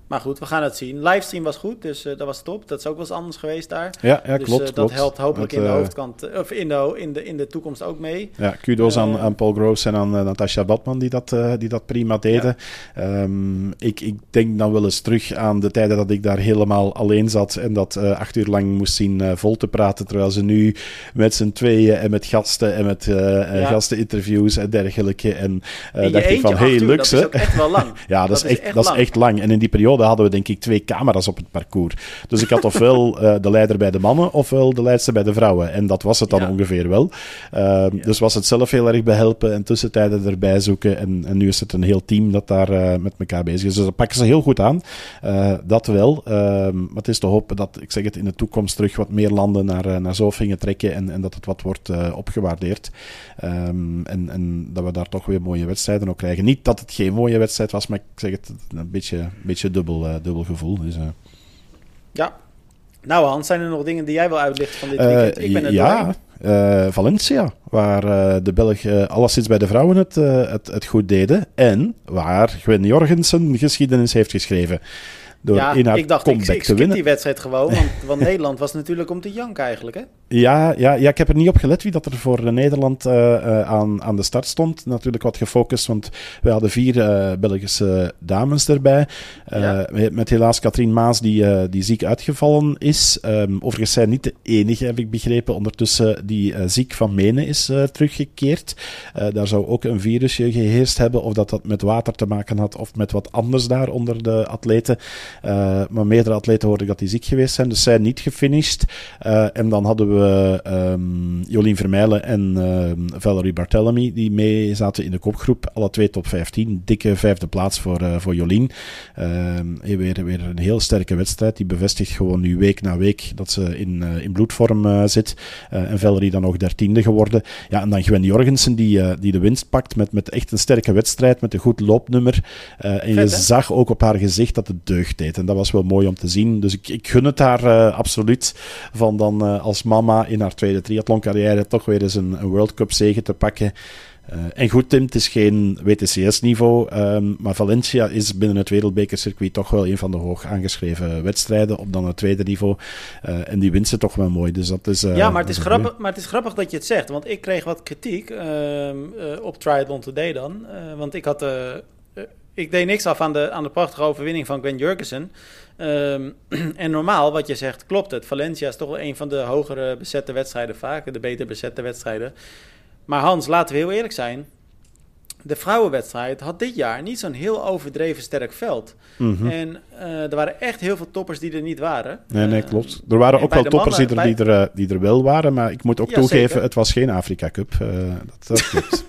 maar goed, we gaan het zien. Livestream was goed, dus uh, dat was top. Dat is ook wel eens anders geweest daar. Ja, ja dus, klopt. Uh, dat helpt hopelijk het, in de hoofdkant, of in de, in de, in de toekomst ook mee. Ja, kudos aan, aan Paul Groves en aan Natasha Batman die dat, die dat prima deden. Ja. Um, ik, ik denk dan wel eens terug aan de tijden dat ik daar helemaal alleen zat en dat acht uur lang moest zien vol te praten, terwijl ze nu met z'n tweeën en met gasten en met ja. gasteninterviews en dergelijke. En dacht ik van, hey, luxe. Dat is echt wel lang. ja, dat, dat, is, echt, echt dat is echt lang. En in die periode hadden we denk ik twee camera's op het parcours. Dus ik had ofwel uh, de leider bij de mannen, ofwel de leidster bij de vrouwen. En dat was het dan ja. ongeveer wel. Uh, ja. Dus was het zelf heel erg behelpen en tussentijden erbij zoeken. En, en nu is het een heel team dat daar uh, met elkaar bezig is. Dus dat pakken ze heel goed aan. dat wel. Ehm, maar het is te hopen dat, ik zeg het, in de toekomst terug wat meer landen naar, naar Zofingen trekken en, en dat het wat wordt opgewaardeerd. Um, en, en dat we daar toch weer mooie wedstrijden ook krijgen. Niet dat het geen mooie wedstrijd was, maar ik zeg het, een beetje, een beetje dubbel, uh, dubbel gevoel. Dus, uh... Ja. Nou Hans, zijn er nog dingen die jij wil uitlichten van dit weekend? ik ben er ja, Valencia, waar de Belgen alleszins bij de vrouwen het, het, het goed deden. En waar Gwen Jorgensen geschiedenis heeft geschreven door ja, in haar ik dacht, comeback ik, ik te winnen. die wedstrijd gewoon, want, want Nederland was natuurlijk om te janken eigenlijk, hè? Ja, ja, ja, ik heb er niet op gelet wie dat er voor Nederland uh, uh, aan, aan de start stond. Natuurlijk wat gefocust, want we hadden vier uh, Belgische dames erbij. Ja. Met helaas Katrien Maas, die, die ziek uitgevallen is. Um, overigens zijn niet de enige, heb ik begrepen, ondertussen die ziek van Menen is teruggekeerd. daar zou ook een virusje geheerst hebben, of dat dat met water te maken had, of met wat anders daar onder de atleten. Maar meerdere atleten hoorde ik dat die ziek geweest zijn, dus zij niet gefinished. En dan hadden we um, Jolien Vermeijlen en um, Valerie Barthélemy die mee zaten in de kopgroep. Alle twee top 15. Dikke vijfde plaats voor, uh, voor Jolien. weer, weer een heel sterke wedstrijd. Die bevestigt gewoon nu week na week dat ze in, in bloedvorm zit. en Valerie dan nog dertiende geworden. Ja, en dan Gwen Jorgensen die, die de winst pakt met, met echt een sterke wedstrijd, met een goed loopnummer. en Vet, je hè? zag ook op haar gezicht dat het deugd deed. En dat was wel mooi om te zien. Dus ik, ik gun het haar absoluut. Van dan als in haar tweede triathloncarrière toch weer eens een, een World Cup zegen te pakken. Uh, en goed, Tim, het is geen WTCS-niveau, um, maar Valencia is binnen het wereldbekercircuit toch wel een van de hoog aangeschreven wedstrijden op dan het tweede niveau. Uh, en die wint ze toch wel mooi. Dus dat is, uh, ja, maar het is, grappig, maar het is grappig dat je het zegt, want ik kreeg wat kritiek op Triathlon Today dan. want ik had ik deed niks af aan de, aan de prachtige overwinning van Gwen Jurgensen. Ehm, en normaal, wat je zegt, klopt het. Valencia is toch wel een van de hogere bezette wedstrijden vaak, de beter bezette wedstrijden. Maar Hans, laten we heel eerlijk zijn. De vrouwenwedstrijd had dit jaar niet zo'n heel overdreven sterk veld. Mhm. En eh, er waren echt heel veel toppers die er niet waren. Nee, nee, Eh, klopt. Er waren en ook wel toppers mannen- die, er, die, er, eh, die er wel waren, maar ik moet ook Ja, toegeven, zeker. het was geen Afrika Cup. dat, dat klopt.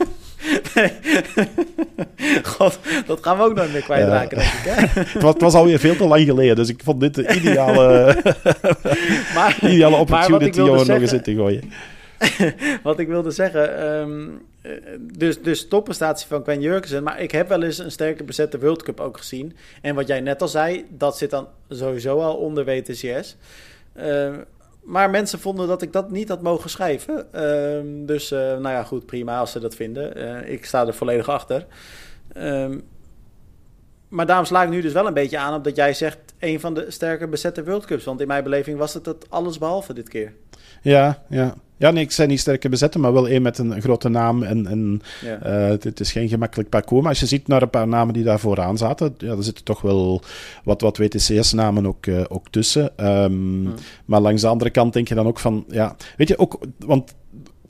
God, dat gaan we ook nooit meer kwijtraken, denk ik. Hè? het, was, het was alweer veel te lang geleden, dus ik vond dit de ideale, Maar, ideale opportunity om er nog eens in te gooien. wat ik wilde zeggen, ehm, eh, dus, dus topprestatie van Gwen Jurgensen, maar ik heb wel eens een sterke bezette World Cup ook gezien. En wat jij net al zei, dat zit dan sowieso al onder WTCS. Ehm, maar mensen vonden dat ik dat niet had mogen schrijven. Ehm, dus, eh, nou ja, goed, prima als ze dat vinden. Eh, ik sta er volledig achter. Ehm, maar daarom sla ik nu dus wel een beetje aan op dat jij zegt een van de sterker bezette World Cups. Want in mijn beleving was het het alles behalve dit keer. Ja, ja. Ja, nee, ik zei niet sterke bezetten, maar wel één met een grote naam. En, en Ja. eh, het, het is geen gemakkelijk parcours. Maar als je ziet naar een paar namen die daar vooraan zaten, ja, er zitten toch wel wat, wat WTCS-namen ook, eh, ook tussen. Ehm, Maar langs de andere kant denk je dan ook van, ja, weet je ook, want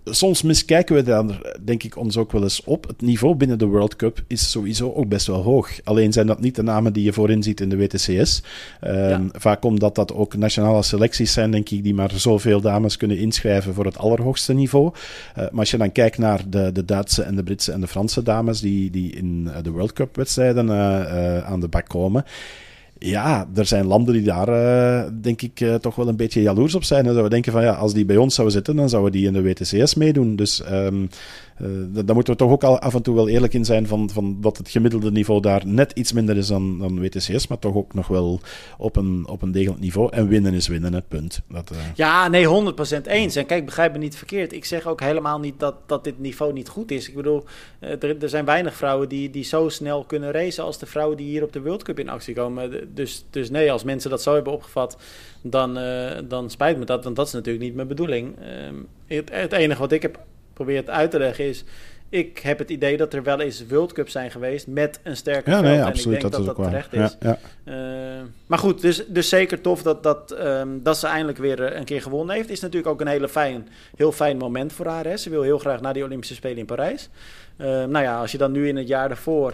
soms miskijken we daar, denk ik, ons ook wel eens op. Het niveau binnen de World Cup is sowieso ook best wel hoog. Alleen zijn dat niet de namen die je voorin ziet in de WTCS. Ehm, Ja. Vaak omdat dat ook nationale selecties zijn, denk ik, die maar zoveel dames kunnen inschrijven voor het allerhoogste niveau. Eh, maar als je dan kijkt naar de, de Duitse en de Britse en de Franse dames die, die in eh, de World Cup wedstrijden eh, aan de bak komen. Ja, er zijn landen die daar, eh, denk ik, eh, toch wel een beetje jaloers op zijn. En zouden we denken van, ja, als die bij ons zouden zitten, dan zouden die in de WTCS meedoen. Dus da- daar moeten we toch ook al af en toe wel eerlijk in zijn van, van dat het gemiddelde niveau daar net iets minder is dan, dan WTCS, maar toch ook nog wel op een, op een degelijk niveau. En winnen is winnen, het punt. Dat, eh, Ja, nee, 100% eens. En kijk, begrijp me niet verkeerd. Ik zeg ook helemaal niet dat, dat dit niveau niet goed is. Ik bedoel, eh, er, er zijn weinig vrouwen die, die zo snel kunnen racen als de vrouwen die hier op de World Cup in actie komen. Dus, dus nee, als mensen dat zo hebben opgevat, dan, eh, dan spijt me dat. Want dat is natuurlijk niet mijn bedoeling. Ehm, het, het enige wat ik heb geprobeerd uit te leggen is... Ik heb het idee dat er wel eens World Cups zijn geweest met een sterke ja, nee, en absoluut. ik denk Dat, dat is dat, waar. terecht is. Ja, ja. Eh, maar goed, dus, dus zeker tof dat, dat, ehm, dat ze eindelijk weer eh, een keer gewonnen heeft. Is natuurlijk ook een hele fijn, heel fijn moment voor haar. Hè. Ze wil heel graag naar die Olympische Spelen in Parijs. Eh, nou ja, als je dan nu in het jaar daarvoor,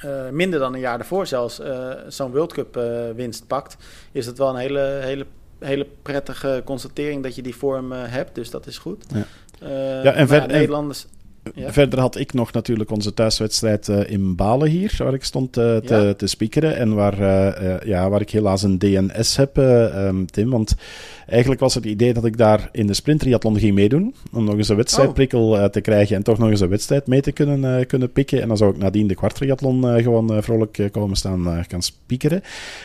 eh, minder dan een jaar daarvoor zelfs, zo'n World Cup winst pakt, is het wel een hele, hele, hele prettige constatering dat je die vorm hebt. Dus dat is goed. Ja. Eh, Ja, en Nederlanders. Ja. Verder had ik nog natuurlijk onze thuiswedstrijd eh, in Balen hier, waar ik stond eh, te, Ja. te speakeren. En waar, eh, eh, ja, waar ik helaas een DNS heb, eh, ehm, Tim. Want eigenlijk was het idee dat ik daar in de sprinttriathlon ging meedoen. Om nog eens een wedstrijdprikkel eh, te krijgen en toch nog eens een wedstrijd mee te kunnen, eh, kunnen pikken. En dan zou ik nadien de kwarttriathlon eh, gewoon vrolijk komen staan gaan speakeren.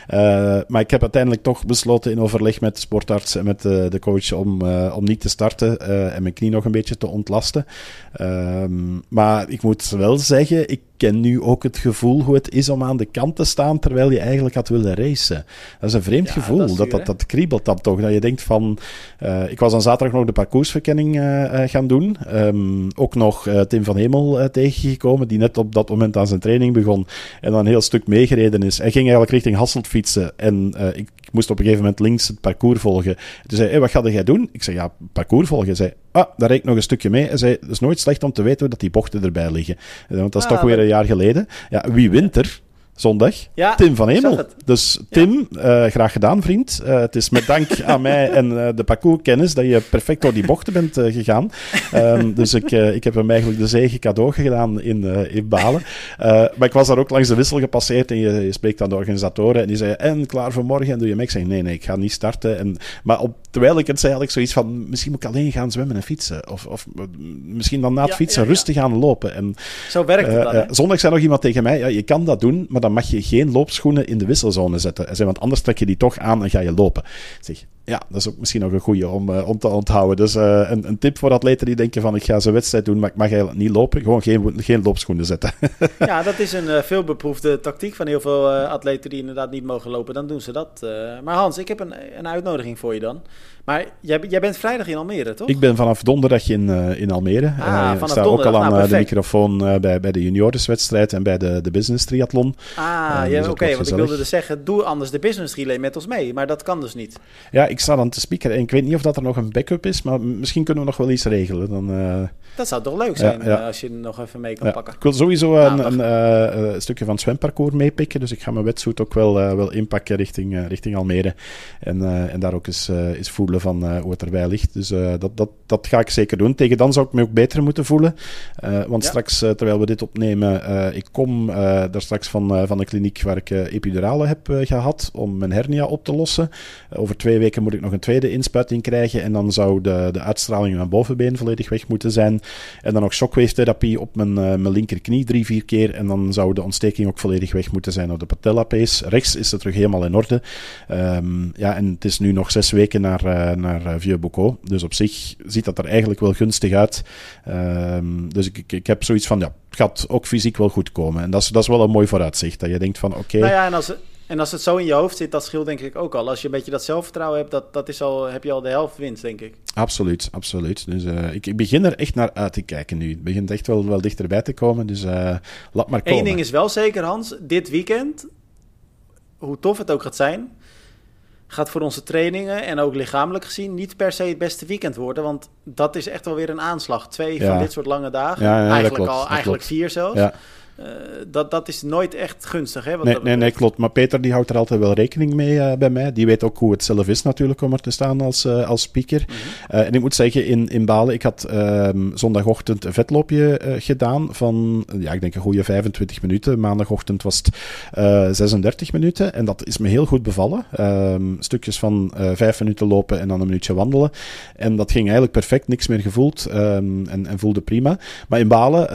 Eh, maar ik heb uiteindelijk toch besloten in overleg met de sportarts en met de coach om, om niet te starten en mijn knie nog een beetje te ontlasten. Ehm, maar ik moet wel zeggen, ik ken nu ook het gevoel hoe het is om aan de kant te staan terwijl je eigenlijk had willen racen. Dat is een vreemd Ja, gevoel. dat Dat, dat, dat, kriebelt dan toch. Dat je denkt van... eh, ik was dan zaterdag nog de parcoursverkenning eh, eh, gaan doen. Ehm, ook nog Tim van Hemel tegengekomen, die net op dat moment aan zijn training begon en dan een heel stuk meegereden is. Hij ging eigenlijk richting Hasselt fietsen en ik moest op een gegeven moment links het parcours volgen. Toen zei hij, hey, wat ga jij doen? Ik zei, ja, parcours volgen. Hij zei, ah, daar reed ik nog een stukje mee. Hij zei, het is nooit slecht om te weten dat die bochten erbij liggen. Eh, Want dat is Ah, toch weer leuk. een jaar geleden. Ja, wie wint er? Zondag? Ja, Tim van Hemel. Dus Tim, eh, graag gedaan, vriend. Eh, het is met dank aan mij en eh, de parcourskennis dat je perfect door die bochten bent gegaan. Ehm, dus ik, ik heb hem eigenlijk de zegen cadeau gedaan in, in Balen. Maar ik was daar ook langs de wissel gepasseerd en je, je spreekt aan de organisatoren en die zei, en klaar voor morgen? En doe je mee? Ik zei, nee, nee, ik ga niet starten. En, maar op, terwijl ik het zei, had ik zoiets van, misschien moet ik alleen gaan zwemmen en fietsen. Of, of misschien dan na het Ja, fietsen rustig gaan lopen. En Zo werkt het dan. zondag zei nog iemand tegen mij: ja, je kan dat doen, maar dan mag je geen loopschoenen in de wisselzone zetten. Want anders trek je die toch aan en ga je lopen. Zeg, Ja, dat is ook misschien nog een goede om, uh, om te onthouden. Dus uh, een, een, tip voor atleten die denken van ik ga zo'n wedstrijd doen, maar ik mag eigenlijk niet lopen. Gewoon geen, geen loopschoenen zetten. ja, dat is een uh, veelbeproefde tactiek van heel veel atleten die inderdaad niet mogen lopen. Dan doen ze dat. maar Hans, ik heb een, een uitnodiging voor je dan. Maar jij, jij, bent vrijdag in Almere, toch? Ik ben vanaf donderdag in, in Almere. Ah, ik sta ook al aan nou, de microfoon bij, bij de juniorswedstrijd en bij de, de business triathlon. Ah, ja, oké, okay, want ik wilde dus zeggen, doe anders de business relay met ons mee. Maar dat kan dus niet. Ja, ik sta dan te speaker en ik weet niet of dat er nog een backup is, maar misschien kunnen we nog wel iets regelen. Dan, dat zou toch leuk zijn als je nog even mee kan pakken. Ik wil sowieso een, een stukje van het zwemparcours meepikken, dus ik ga mijn wetsuit ook wel, wel inpakken richting, richting Almere. En, en daar ook eens, eens voelen van hoe het er erbij ligt. Dus dat, dat, dat ga ik zeker doen. Tegen dan zou ik me ook beter moeten voelen. Want ja. straks, terwijl we dit opnemen, ik kom daar straks van, van de kliniek waar ik epidurale heb gehad om mijn hernia op te lossen. over twee weken moet ik nog een tweede inspuiting krijgen en dan zou de, de uitstraling in mijn bovenbeen volledig weg moeten zijn. En dan nog shockwave-therapie op mijn, mijn linkerknie drie, vier keer en dan zou de ontsteking ook volledig weg moeten zijn op de patellapees. Rechts is het terug helemaal in orde. Um, ja, en het is nu nog zes weken naar, naar Vieux dus op zich ziet dat er eigenlijk wel gunstig uit. Um, dus ik, ik, heb zoiets van, ja, het gaat ook fysiek wel goed komen. En dat is, dat is wel een mooi vooruitzicht. Dat je denkt van, oké... Nou ja, en als, en als het zo in je hoofd zit, dat scheelt denk ik ook al. Als je een beetje dat zelfvertrouwen hebt, dat, dat is al, heb je al de helft winst, denk ik. Absoluut, absoluut. Dus uh, ik, ik, begin er echt naar uit te kijken nu. Het begint echt wel, wel dichterbij te komen, dus uh, laat maar komen. Eén ding is wel zeker, Hans. Dit weekend, hoe tof het ook gaat zijn gaat voor onze trainingen en ook lichamelijk gezien niet per se het beste weekend worden. Want dat is echt wel weer een aanslag. Twee van dit soort lange dagen. Ja, eigenlijk al, eigenlijk vier zelfs. Uh, dat, dat is nooit echt gunstig. Hè, nee, nee, nee, klopt. Maar Peter die houdt er altijd wel rekening mee uh, bij mij. Die weet ook hoe het zelf is natuurlijk om er te staan als, uh, als speaker. Mm -hmm. en ik moet zeggen, in, in Balen, ik had ehm, zondagochtend een vetloopje gedaan van, ja, ik denk een goede 25 minuten. Maandagochtend was het 36 minuten. En dat is me heel goed bevallen. Ehm, stukjes van vijf minuten lopen en dan een minuutje wandelen. En dat ging eigenlijk perfect, niks meer gevoeld um, en, en voelde prima. Maar in Balen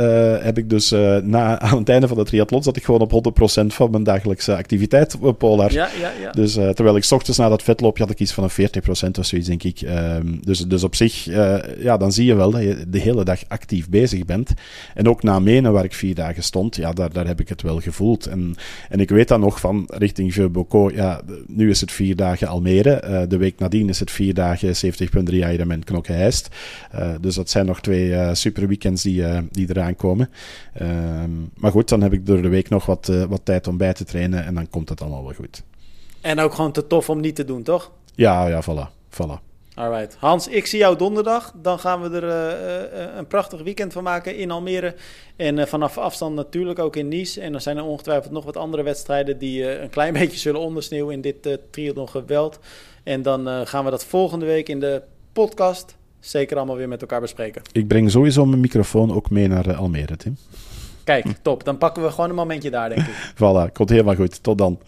heb ik dus na aan het einde van de triathlon zat ik gewoon op 100% van mijn dagelijkse activiteit op Polar. Ja, ja, ja. Dus uh, terwijl ik s ochtends na dat vetloopje had ik iets van een 40% of zoiets, denk ik. Um, dus, dus op zich, uh, ja, dan zie je wel dat je de hele dag actief bezig bent. En ook na Menen, waar ik vier dagen stond, ja, daar, daar heb ik het wel gevoeld. En, en ik weet dan nog van richting Vieux ja, nu is het vier dagen Almere. Uh, de week nadien is het vier dagen 70.3 Ironman Knokke Heist. dus dat zijn nog twee super weekends die, die eraan komen. Um, maar goed, dan heb ik door de week nog wat, uh, wat tijd om bij te trainen en dan komt het allemaal wel goed. En ook gewoon te tof om niet te doen, toch? Ja, ja, voilà. voilà. Alright. Hans, ik zie jou donderdag. Dan gaan we er uh, uh, een prachtig weekend van maken in Almere. En vanaf afstand natuurlijk ook in Nice. En er zijn er ongetwijfeld nog wat andere wedstrijden die een klein beetje zullen ondersneeuwen in dit uh, triathlon geweld. En dan gaan we dat volgende week in de podcast zeker allemaal weer met elkaar bespreken. Ik breng sowieso mijn microfoon ook mee naar Almere, Tim. Kijk, top. Dan pakken we gewoon een momentje daar, denk ik. voilà, komt helemaal goed. Tot dan.